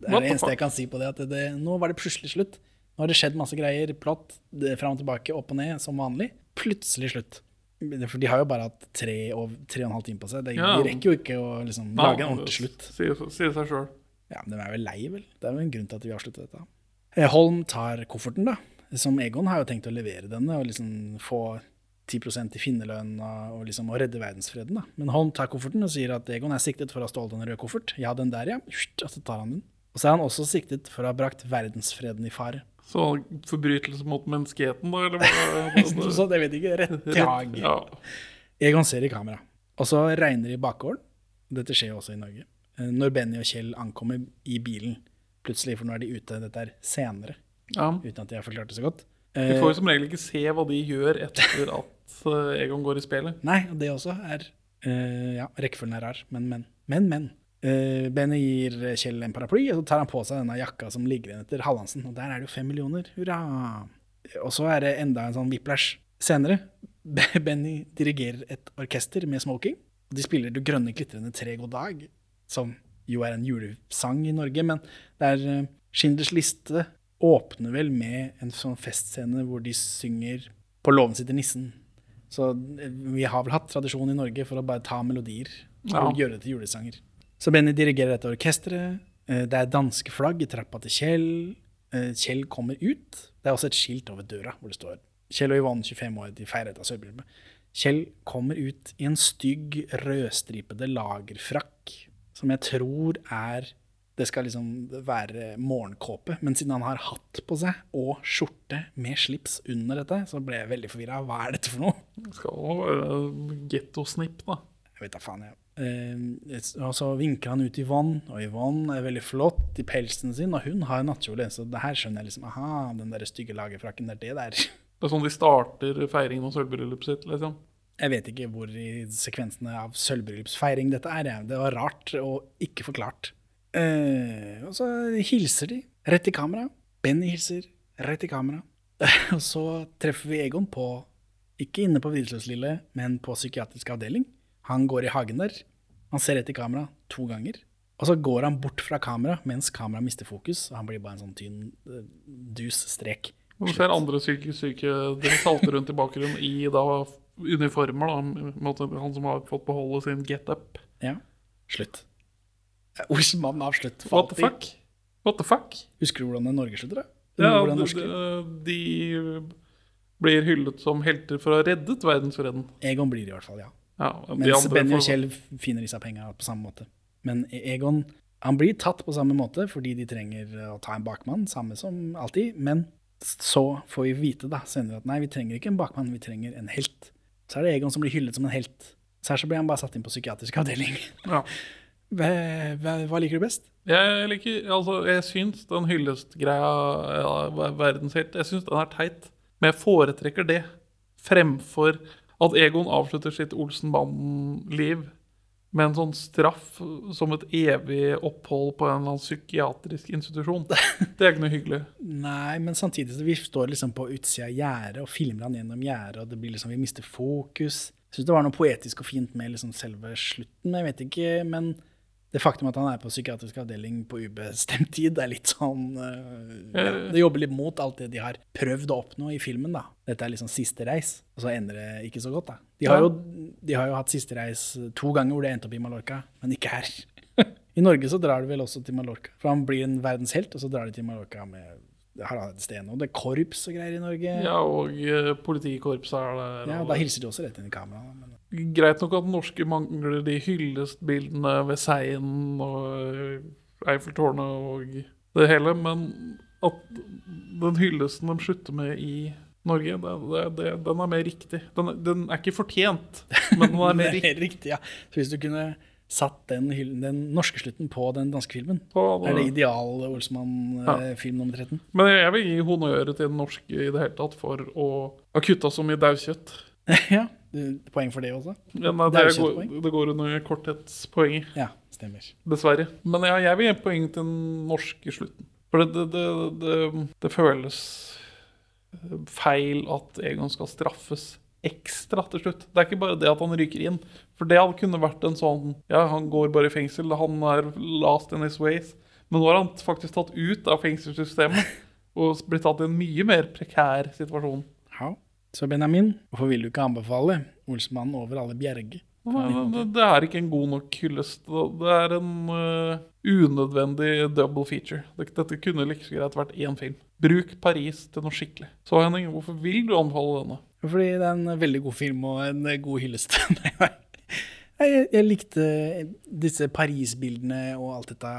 Det er det eneste jeg kan si på det. At det, nå var det plutselig slutt. Nå har det skjedd masse greier. Plott det- fram og tilbake, opp og ned, som vanlig. Plutselig slutt. For de har jo bare hatt tre og, tre og en halv time på seg. De, Ja. de rekker jo ikke å liksom, Nei, lage en ordentlig slutt. Sier sier seg sjøl. Ja, men De er vel lei, vel? Det er vel en grunn til at vi har sluttet dette. Eh, Holm tar kofferten, da. Som Egon har jo tenkt å levere denne og liksom få 10% i finnerlønn og, og liksom å redde verdensfreden. da. Men Holm tar kofferten og sier at Egon er siktet for å ha stjålet en rød koffert. Ja, den der, ja. Og så tar han den. Og så er han også siktet for å ha brakt verdensfreden i fare. Så forbrytelse mot menneskeheten, da, eller (laughs) hva? Så det vet jeg ikke. Rett hag. Ja. Egon ser i kamera. Og så regner det i bakgården. Dette skjer jo også i Norge. Eh, Når Benny og Kjell ankommer i bilen, plutselig, for nå er de ute, dette er senere, ja. uten at de har forklart det så godt. Vi Eh, får jo som regel ikke se hva de gjør etter at øh, Egon går i spelet. Nei, det også er uh, Ja, rekkefølgen er rar, men, men. Men, men. Uh, Benny gir Kjell en paraply, og så tar han på seg denne jakka som ligger igjen etter Hallandsen. Og der er det jo fem millioner. Hurra! Og så er det enda en sånn whiplash senere. (laughs) Benny dirigerer et orkester med smoking. Og de spiller Du grønne glitrende tre god dag, som jo er en julesang i Norge. Men det er eh, Schindlers liste åpner vel med en sånn festscene hvor de synger 'På låven sitter nissen'. Så eh, vi har vel hatt tradisjon i Norge for å bare ta melodier og Ja. gjøre det til julesanger. Så Benny dirigerer dette orkesteret. Eh, Det er danske flagg i trappa til Kjell. Eh, Kjell kommer ut. Det er også et skilt over døra hvor det står Kjell og Yvonne, 25 år, de feirer dette sølvbryllupet. Kjell kommer ut i en stygg, rødstripede lagerfrakk, som jeg tror er Det skal liksom være morgenkåpe, men siden han har hatt på seg og skjorte med slips under dette, så ble jeg veldig forvirra. Hva er dette for noe? Det skal jo være gettosnipp, da. Jeg vet da faen, jeg. Eh, og så vinker han ut Yvonne, og Yvonne er veldig flott i pelsen sin, og hun har nattkjole, så det her skjønner jeg liksom. Aha, den der stygge lagerfrakken, det er det der. (laughs) Det er sånn de starter feiringen av sølvbryllupet sitt, liksom. Jeg vet ikke hvor i sekvensene av sølvbryllupsfeiring dette er. Det var rart og ikke forklart. Eh, og så hilser de rett i kamera. Benny hilser rett i kamera. (laughs) og så treffer vi Egon på, ikke inne på Vridsløslille, men på psykiatrisk avdeling. Han går i hagen der. Han ser rett i kamera to ganger. Og så går han bort fra kamera mens kameraet mister fokus, og han blir bare en sånn tynn eh, dus strek. Du ser andre psykisk syke dere salter rundt i bakgrunnen i da uniformer, da, han som har fått beholde sin get up. Ja, slutt. Olsenmannen avslutt for What the fuck? What the fuck? Husker du hvordan det Norge slutter? Ja, de, blir hyllet som helter for å ha reddet verdensfreden. Egon blir det i hvert fall, ja. Ja, Mens Benny og Kjell finner i seg penga på samme måte. Men E- Egon han blir tatt på samme måte fordi de trenger å ta en bakmann, samme som alltid. Men så får vi vite da senere at nei, vi trenger ikke en bakmann, vi trenger en helt. Så er det Egon som blir hyllet som en helt. Så her så blir han bare satt inn på psykiatrisk avdeling. Ja. (laughs) Hva, hva, liker du best? Jeg liker, altså jeg syns den hyllestgreia ja, ver- verdenshelt Jeg syns den er teit. Men jeg foretrekker det fremfor at Egon avslutter sitt Olsenbanden-liv med en sånn straff som et evig opphold på en eller annen psykiatrisk institusjon. Det er ikke noe hyggelig. (laughs) Nei, men samtidig så vi står liksom på utsida av gjerdet og filmer han gjennom gjerdet, og det blir liksom, vi mister fokus. Jeg syns det var noe poetisk og fint med liksom selve slutten. men Jeg vet ikke, men det faktum at han er på psykiatrisk avdeling på ubestemt tid, er litt sånn øh, ja, Det jobber litt mot alt det de har prøvd å oppnå i filmen, da. Dette er liksom siste reis, og så ender det ikke så godt, da. De har, jo, de har jo hatt siste reis to ganger hvor det endte opp i Mallorca, men ikke her. (laughs) I Norge så drar de vel også til Mallorca. For han blir en verdenshelt, og så drar de til Mallorca med Harald sted og det er korps og greier i Norge. Ja, og eh, politikorpset er der. Ja, og- Da hilser de også rett inn i kameraet. Men Greit nok at norske mangler de hyllestbildene ved Seien og eh, Eiffeltårnet og det hele, men at den hyllesten de slutter med i Norge, det, det, det, den er mer riktig. Den, den er ikke fortjent, men den er (laughs) mer er riktig. riktig, ja. Så hvis du kunne satt den, den norske slutten på den danske filmen, Så er det ideal Olsmann-film nummer 13? Men jeg vil gi honnør til den norske i det hele tatt for å ha kutta så mye daukjøtt. (laughs) ja, poeng for det også? Ja, nei, det, går, det går under korthetspoenget. Ja, stemmer. Dessverre. Men ja, jeg vil gi poeng til den norske slutten. For det, det, det, det, det føles feil at Egon skal straffes ekstra til slutt. Det er ikke bare det at han ryker inn. For det hadde kunne vært en sånn Ja, han går bare i fengsel, han er last in his ways. Men nå har han faktisk tatt ut av fengselssystemet (laughs) og blitt tatt i en mye mer prekær situasjon. Ja. Så Benjamin, hvorfor vil du ikke anbefale Olsmannen over alle bjerger? Det, er ikke en god nok hyllest. Det er en øh, unødvendig double feature. Dette kunne like greit vært én film. Bruk Paris til noe skikkelig. Så Henning, hvorfor vil du anbefale denne? Fordi det er en veldig god film og en god hyllest. (laughs) Jeg, jeg likte disse Paris-bildene og alt dette.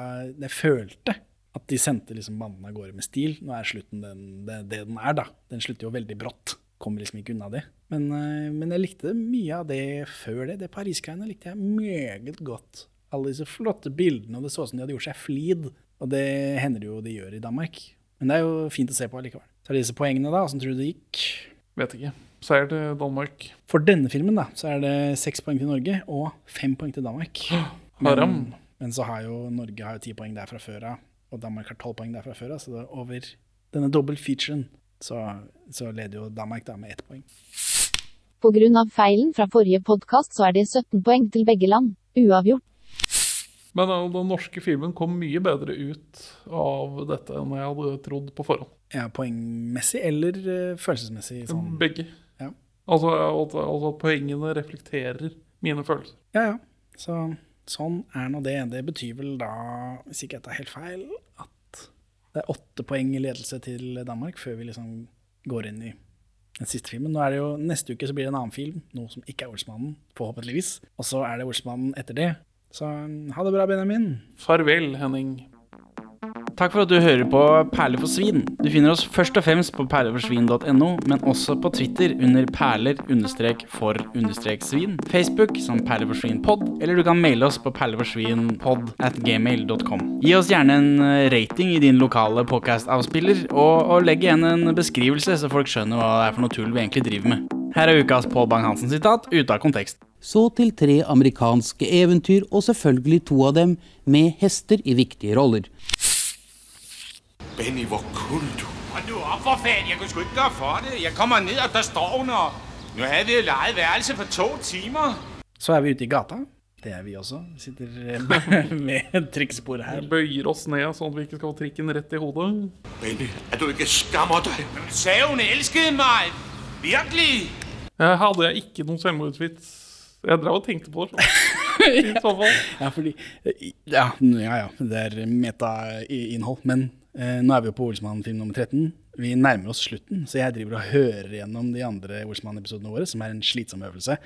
Jeg følte at de sendte liksom bandene av gårde med stil. Nå er slutten den, det, det den er, da. Den slutter jo veldig brått. Kommer liksom ikke unna det. Men, eh, men jeg likte mye av det før det. Det Paris-greiene likte jeg meget godt. Alle disse flotte bildene, og det så ut som de hadde gjort seg flid. Og det hender det jo de gjør i Danmark. Men det er jo fint å se på likevel. Så er det disse poengene, da. Åssen tror du det gikk? Vet ikke. Seier til Danmark. For denne filmen da, så er det seks poeng til Norge og fem poeng til Danmark. (gasps) Haram. Men, men så har jo Norge har jo ti poeng der fra før av, og Danmark har tolv poeng der fra før av. Så det er over denne double featuren så, så leder jo Danmark da med ett poeng. Av feilen fra forrige podkast så er det 17 poeng til begge land. Uavgjort. Men øh, den norske filmen kom mye bedre ut av dette enn jeg hadde trodd på forhånd. Ja, poengmessig eller eh, følelsesmessig? Sånn. Begge. Ja. Altså, at- altså at poengene reflekterer mine følelser. Ja, ja. Så sånn er nå det. Det betyr vel da, hvis ikke jeg tar helt feil, at det er åtte poeng i ledelse til Danmark før vi liksom går inn i den siste filmen. Nå er det jo, Neste uke så blir det en annen film, noe som ikke er Olsmannen, forhåpentligvis. Og så er det Olsmannen etter det. Så ha det bra, Benjamin. Farvel, Henning. Takk for at du hører på Perler for svin. Du finner oss først og fremst på perleforsvin.no, men også på Twitter under perler-for-svin, Facebook som perleforsvinpod, eller du kan maile oss på perleforsvinpod at gmail.com. Gi oss gjerne en eh, rating i din lokale podcast-avspiller, og, og legg igjen en beskrivelse, så folk skjønner hva det er for noe tull vi egentlig driver med. Her er ukas Pål Bang-Hansen-sitat ute av kontekst. Så til tre amerikanske eventyr, og selvfølgelig to av dem med hester i viktige roller. Benny, hvor kunne du? Hold nu op for fanden, jeg kunne sgu ikke gøre for det. Jeg kommer ned, og der står hun, og nu havde vi jo lejet værelse for to timer. Så er vi ute i gata. Det er vi også. Vi sitter eh, (laughs) med trikkspor her. Vi bøyer oss ned sånn at vi ikke skal få trikken rett i hodet. Benny, at du ikke skammer deg? Hun sa hun elskede meg. Virkelig. Her hadde jeg ikke noen selvmordsvits. Jeg drev og tenkte på det. sånn. (laughs) I så fall. Ja, fordi Ja, ja, ja det er meta-innhold. Men nå er vi jo på Olsmann-film nummer 13. Vi nærmer oss slutten, så jeg driver og hører gjennom de andre Olsmann-episodene våre, som er en slitsom øvelse.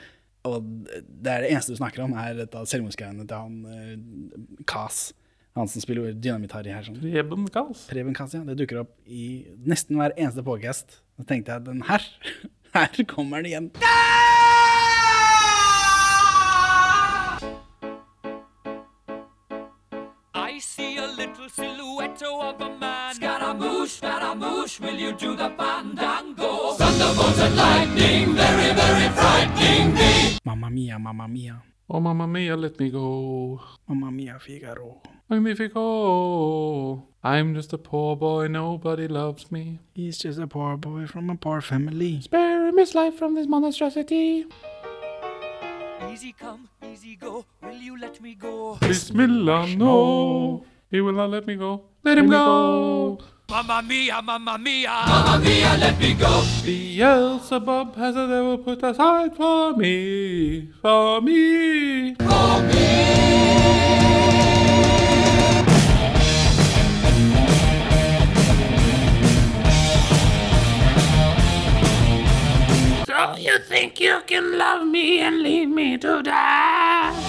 Og det er det eneste du snakker om, er dette selvmordsgreiene til han eh, Kas. Han som spiller dynamitt-Harry her. Sånn. Preben Kass. Preben Kas, ja. Det dukker opp i nesten hver eneste podcast. Da tenkte jeg den her, (laughs) her kommer den igjen. I see a little silhouette of a. Scaramouche, Scaramouche, will you do the fandango? Thunderbolt and lightning, very, very frightening me. Mamma mia, mamma mia. Oh, mamma mia, let me go. Mamma mia, Figaro. Magnifico. I'm just a poor boy, nobody loves me. He's just a poor boy from a poor family. Spare him his life from this monstrosity. Easy come, easy go, will you let me go? Bismillah, no. He will not let me go. Let him go. Mamma mia, mamma mia, mamma mia, let me go. Beelzebub has a devil put aside for me. For me. For me. So you think you can love me and leave me to die?